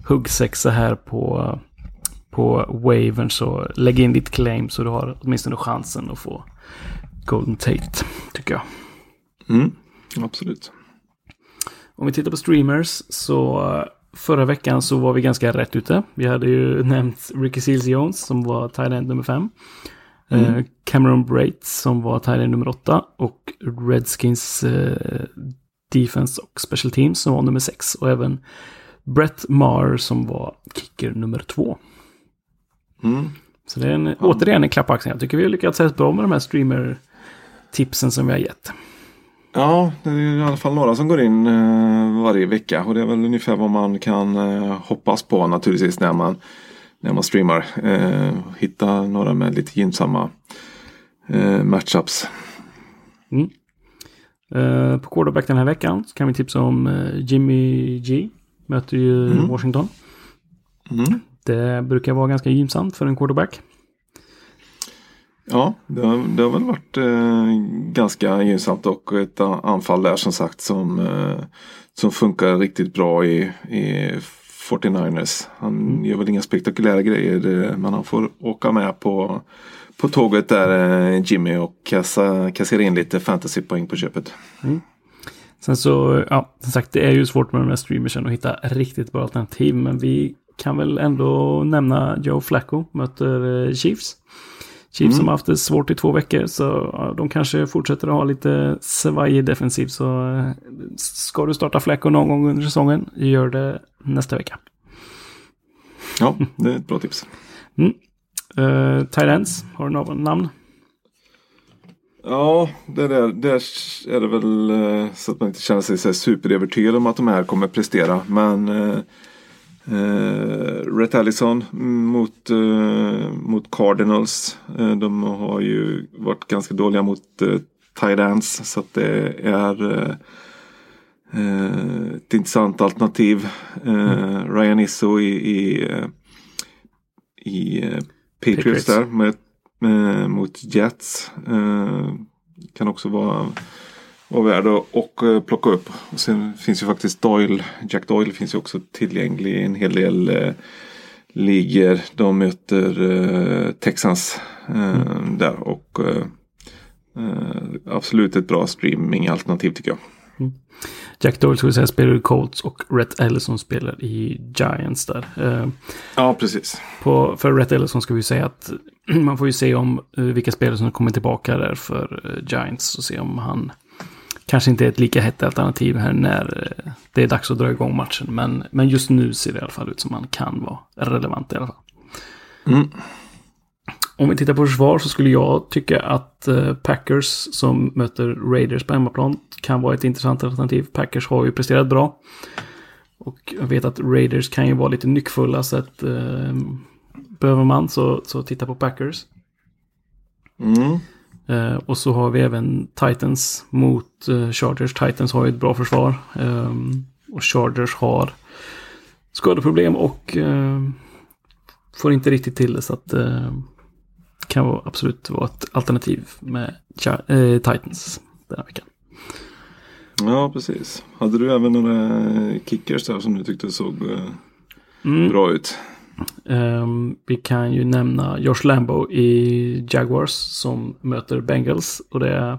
huggsexa här på, på wavern. Så lägg in ditt claim så du har åtminstone chansen att få Golden Tate, tycker jag. Mm. Absolut. Om vi tittar på streamers så eh, förra veckan så var vi ganska rätt ute. Vi hade ju nämnt Ricky Seals Jones som var end nummer fem. Eh, Cameron Brates som var end nummer åtta. Och Redskins eh, Defense och Special Teams som var nummer sex. Och även Brett Maher som var kicker nummer två. Mm. Så det är en, återigen en klapp på axeln. Jag tycker vi har lyckats rätt bra med de här streamer-tipsen som vi har gett. Ja, det är i alla fall några som går in eh, varje vecka. Och det är väl ungefär vad man kan eh, hoppas på naturligtvis när man, när man streamar. Eh, hitta några med lite gynnsamma matchups. Eh, på quarterback den här veckan så kan vi tipsa om Jimmy G. Möter ju Washington. Mm. Det brukar vara ganska gynnsamt för en quarterback. Ja, det har, det har väl varit eh, ganska gynnsamt och ett anfall där som sagt som, eh, som funkar riktigt bra i, i 49ers. Han gör väl inga spektakulära grejer eh, men han får åka med på, på tåget där eh, Jimmy och kassa, kassera in lite fantasypoäng på köpet. Sen så, ja, som sagt, det är ju svårt med de här streamersen att hitta riktigt bra alternativ. Men vi kan väl ändå nämna Joe Flacco möter eh, Chiefs. Chiefs som har haft det svårt i två veckor så de kanske fortsätter att ha lite svajig defensiv. Så eh, ska du starta Flacco någon gång under säsongen, gör det nästa vecka. Ja, det är ett bra tips. Uh, Tyrants, har du något namn? Ja, det där, där är det väl eh, så att man inte känner sig så superövertygad om att de här kommer prestera. Men eh, Rhett Allison mot, eh, mot Cardinals. Eh, de har ju varit ganska dåliga mot eh, ends. Så att det är eh, eh, ett intressant alternativ. Eh, Ryan Isso i, i, eh, i Patriots, Patriots. där med, mot Jets. Kan också vara, vara värd att och, eh, plocka upp. Och sen finns ju faktiskt Doyle, Jack Doyle finns ju också tillgänglig i en hel del eh, ligor. De möter eh, Texans eh, där och eh, eh, absolut ett bra streamingalternativ tycker jag. Jack Doyle skulle säga spelar i Colts och Rhett Ellison spelar i Giants där. Ja, precis. På, för Rhett Ellison ska vi säga att man får ju se om vilka spelare som kommer tillbaka där för Giants och se om han kanske inte är ett lika hett alternativ här när eh, det är dags att dra igång matchen. Men, men just nu ser det i alla fall ut som han kan vara relevant i alla fall. Mm. Om vi tittar på försvar så skulle jag tycka att eh, Packers som möter Raiders på hemmaplan kan vara ett intressant alternativ. Packers har ju presterat bra. Och jag vet att Raiders kan ju vara lite nyckfulla så att eh, behöver man så, så titta på Packers. Mm. Eh, och så har vi även Titans mot eh, Chargers. Titans har ju ett bra försvar. Eh, och Chargers har skadeproblem och eh, får inte riktigt till det. Så att eh, kan vara, absolut vara ett alternativ med Cha- eh, Titans den här veckan. Ja, precis. Hade du även några kickers där som du tyckte såg eh, Mm. bra ut? Ehm, vi kan ju nämna Josh Lambo i Jaguars som möter Bengals. Och det är,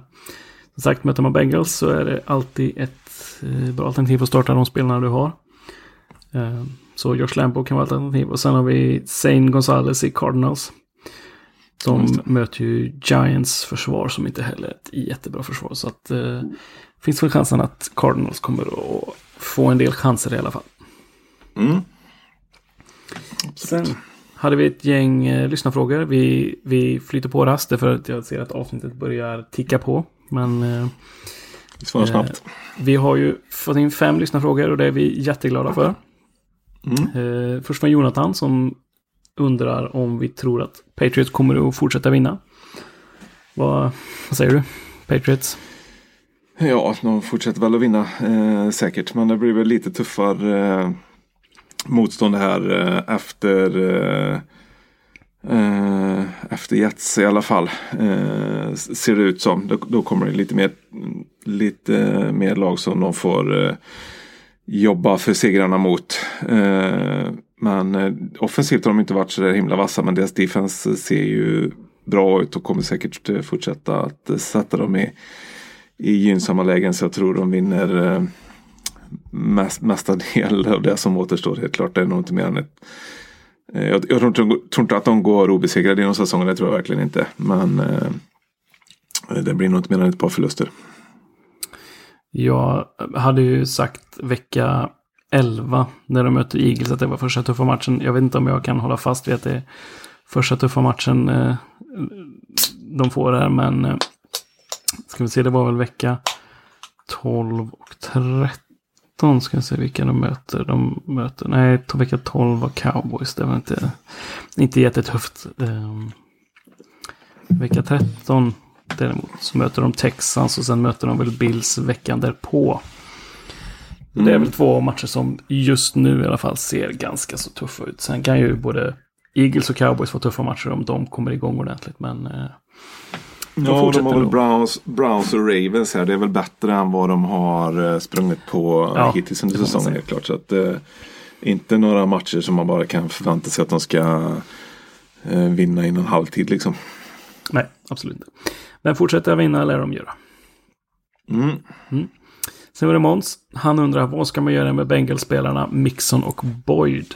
som sagt, möter man Bengals så är det alltid ett eh, bra alternativ att starta de spelarna du har. Ehm, så Josh Lambo kan vara ett alternativ. Och sen har vi Zane Gonzalez i Cardinals. Som Just möter ju Giants försvar som inte heller är ett jättebra försvar. Så att eh, finns väl chansen att Cardinals kommer att få en del chanser i alla fall. Mm. Sen hade vi ett gäng eh, lyssnarfrågor. Vi, vi flyter på rast för att jag ser att avsnittet börjar ticka på. Men eh, Svara snabbt. vi har ju fått in fem lyssnarfrågor och det är vi jätteglada för. Mm. Eh, först från Jonathan som undrar om vi tror att Patriots kommer att fortsätta vinna. Vad, vad säger du? Patriots? Ja, de fortsätter väl att vinna eh, säkert. Men det blir väl lite tuffare eh, motstånd här eh, efter eh, eh, efter Jets i alla fall. Eh, ser det ut som. Då, då kommer det lite mer, lite mer lag som de får eh, jobba för segrarna mot. Eh, men eh, offensivt har de inte varit så där himla vassa. Men deras defense ser ju bra ut och kommer säkert eh, fortsätta att eh, sätta dem i i gynnsamma lägen så jag tror de vinner eh, mest, mesta del av det som återstår. Helt klart det är nog inte mer än ett eh, jag, jag tror, inte, tror inte att de går obesegrade genom säsongen, det tror jag verkligen inte. Men eh, det blir nog inte mer än ett par förluster. Jag hade ju sagt vecka 11 när de möter Eagles att det var första tuffa matchen. Jag vet inte om jag kan hålla fast vid att det är första tuffa matchen eh, de får här. Men eh, ska vi se, det var väl vecka 12 och 13. Ska vi se vilka de möter. De möter, nej, vecka 12 var Cowboys. Det var inte, inte jättetufft. Eh, vecka 13 däremot så möter de Texans och sen möter de väl Bills veckan därpå. Det är väl två matcher som just nu i alla fall ser ganska så tuffa ut. Sen kan ju både Eagles och Cowboys få tuffa matcher om de kommer igång ordentligt. Men eh, Ja, de har väl. Browns, Browns och Ravens här. Det är väl bättre än vad de har eh, sprungit på Ja, ja, hittills under säsongen. Helt klart. Så att, eh, inte några matcher som man bara kan förvänta sig att de ska eh, vinna innan halvtid liksom. nej, absolut inte. Men fortsätter jag vinna lär de göra. Mm. Sen var det Måns. Han undrar vad ska man göra med Bengals-spelarna Mixon och Boyd?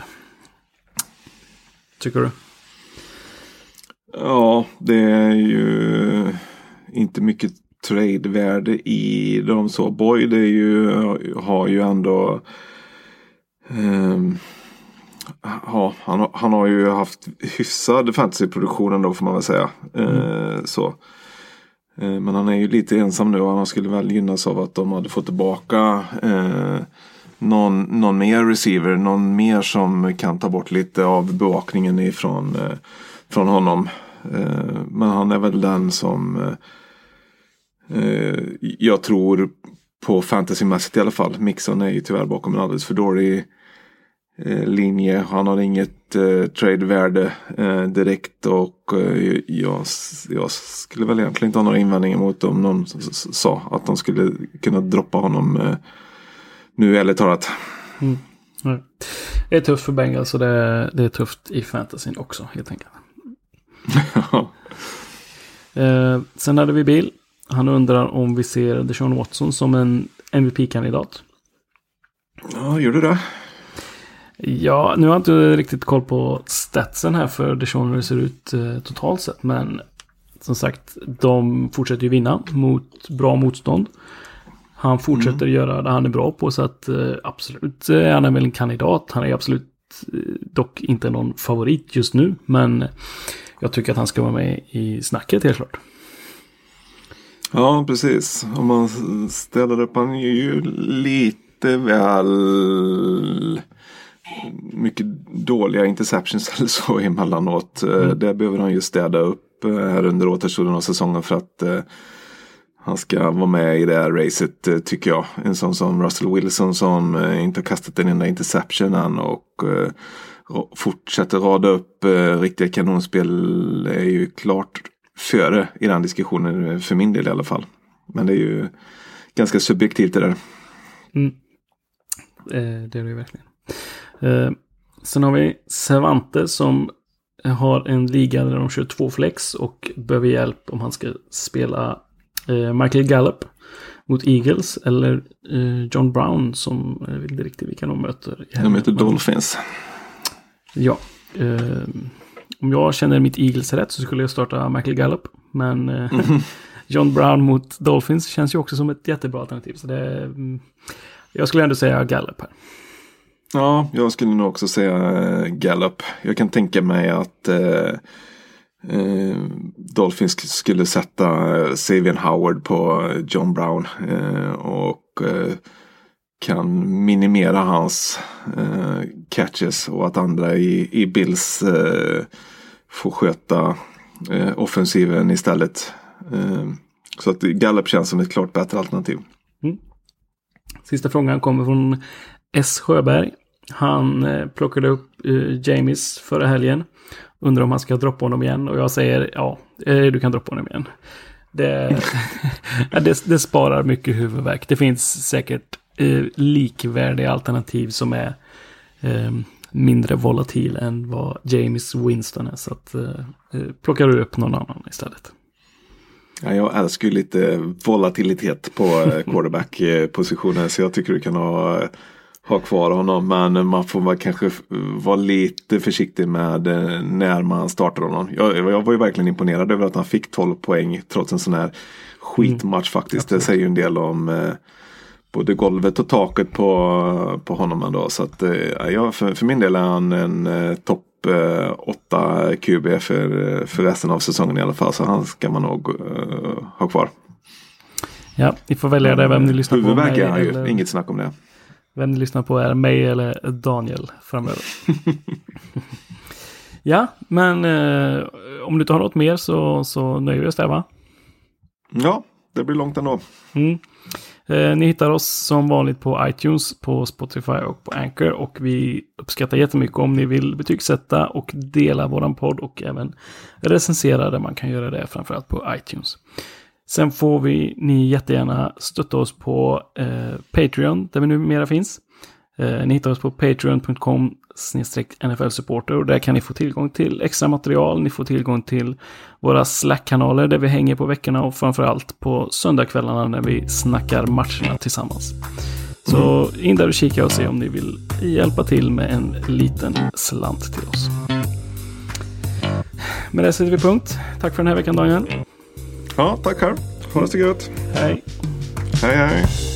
Tycker du? Ja, det är ju inte mycket trade-värde i dem så. Boyd är ju, har ju ändå ehm, ja, han, har- han har ju haft hyfsad fantasyproduktion ändå får man väl säga. Eh, så. Eh, men han är ju lite ensam nu och han skulle väl gynnas av att de hade fått tillbaka eh, någon, någon mer receiver. Någon mer som kan ta bort lite av bevakningen ifrån eh, från honom. Eh, men han är väl den som eh, eh, jag tror på fantasymässigt i alla fall. Mixon är ju tyvärr bakom en alldeles för dålig eh, linje. Han har inget eh, trade-värde eh, direkt och eh, jag, jag skulle väl egentligen inte ha några invändningar mot om någon sa att de skulle kunna droppa honom eh, nu ärligt talat. Mm. Det är tufft för Bengals och det är, det är tufft i fantasyn också helt enkelt. Eh, sen hade vi Bill. Han undrar om vi ser Deshaun Watson som en MVP-kandidat. ja, gör du det? Ja, nu har jag inte riktigt koll på statsen här för Deshaun hur det ser ut eh, totalt sett. Men som sagt, de fortsätter ju vinna mot bra motstånd. Han fortsätter göra det han är bra på så att eh, absolut eh, han är väl en kandidat. Han är absolut eh, dock inte någon favorit just nu. Men jag tycker att han ska vara med i snacket helt klart. Ja, precis. Om man ställer upp, han är ju lite väl mycket dåliga interceptions eller så emellanåt. Mm. Det behöver han ju städa upp eh, här under återstoden av säsongen för att eh, han ska vara med i det här racet eh, tycker jag. En sån som Russell Wilson som eh, inte har kastat en enda interception än och eh, fortsätter rada upp eh, riktiga kanonspel är ju klart före i den diskussionen eh, för min del i alla fall. Men det är ju ganska subjektivt det där. Eh, det är det ju verkligen. Eh, sen har vi Cervante som har en liga där de kör två flex och behöver hjälp om han ska spela eh, Michael Gallup mot Eagles eller eh, John Brown som jag vet inte riktigt vilka de möter. De. Men- Dolphins. Ja. Eh, om jag känner mitt Eagles rätt så skulle jag starta Michael Gallup. Men eh, John Brown mot Dolphins känns ju också som ett jättebra alternativ. Så det, mm, jag skulle ändå säga Gallup här. Ja, jag skulle nog också säga eh, Gallup. Jag kan tänka mig att eh, eh, Dolphins skulle sätta eh, Savian Howard på eh, John Brown. Eh, och eh, kan minimera hans eh, catches och att andra i, i Bills eh, får sköta eh, offensiven istället. Eh, så att Gallup känns som ett klart bättre alternativ. Mm. Sista frågan kommer från S. Sjöberg. Han eh, plockade upp eh, Jamies förra helgen. Undrar om han ska droppa honom igen. Och jag säger ja, eh, du kan droppa honom igen. Det, det, det sparar mycket huvudvärk. Det finns säkert eh, likvärdiga alternativ som är eh, mindre volatil än vad James Winston är. Så att, eh, eh, plockar du upp någon annan istället. Ja, jag älskar ju lite volatilitet på quarterback-positionen så jag tycker du kan ha, ha kvar honom. Men man får väl kanske vara lite försiktig med när man startar honom. Jag, jag var ju verkligen imponerad över att han fick 12 poäng trots en sån här skitmatch faktiskt. Det säger ju en del om både golvet och taket på, på honom ändå. Så att, eh, ja, för, för min del är han en eh, topp eh, 8 QB för, eh, för resten av säsongen i alla fall. Så han ska man nog eh, ha kvar. Ja, ni får välja det vem ni lyssnar på. Huvudvärk är han ju, eller- inget snack om det. Vem ni lyssnar på är mig eller Daniel framöver. ja, men eh, om du inte har något mer så, så nöjer vi oss där va? Ja, det blir långt ändå. Mm. Eh, ni hittar oss som vanligt på iTunes, på Spotify och på Anchor. Och vi uppskattar jättemycket om ni vill betygsätta och dela våran podd och även recensera där man kan göra det framförallt på iTunes. Sen får vi ni jättegärna stötta oss på eh, Patreon där vi numera finns. Eh, ni hittar oss på patreon.com nfl-supporter och där kan ni få tillgång till extra material. Ni får tillgång till våra Slack-kanaler där vi hänger på veckorna och framförallt på söndagskvällarna när vi snackar matcherna tillsammans. Så in där och kika och se om ni vill hjälpa till med en liten slant till oss. Med det sätter vi punkt. Tack för den här veckan Daniel. Ja, tack här. Ha det så gött. Hej! Hej hej.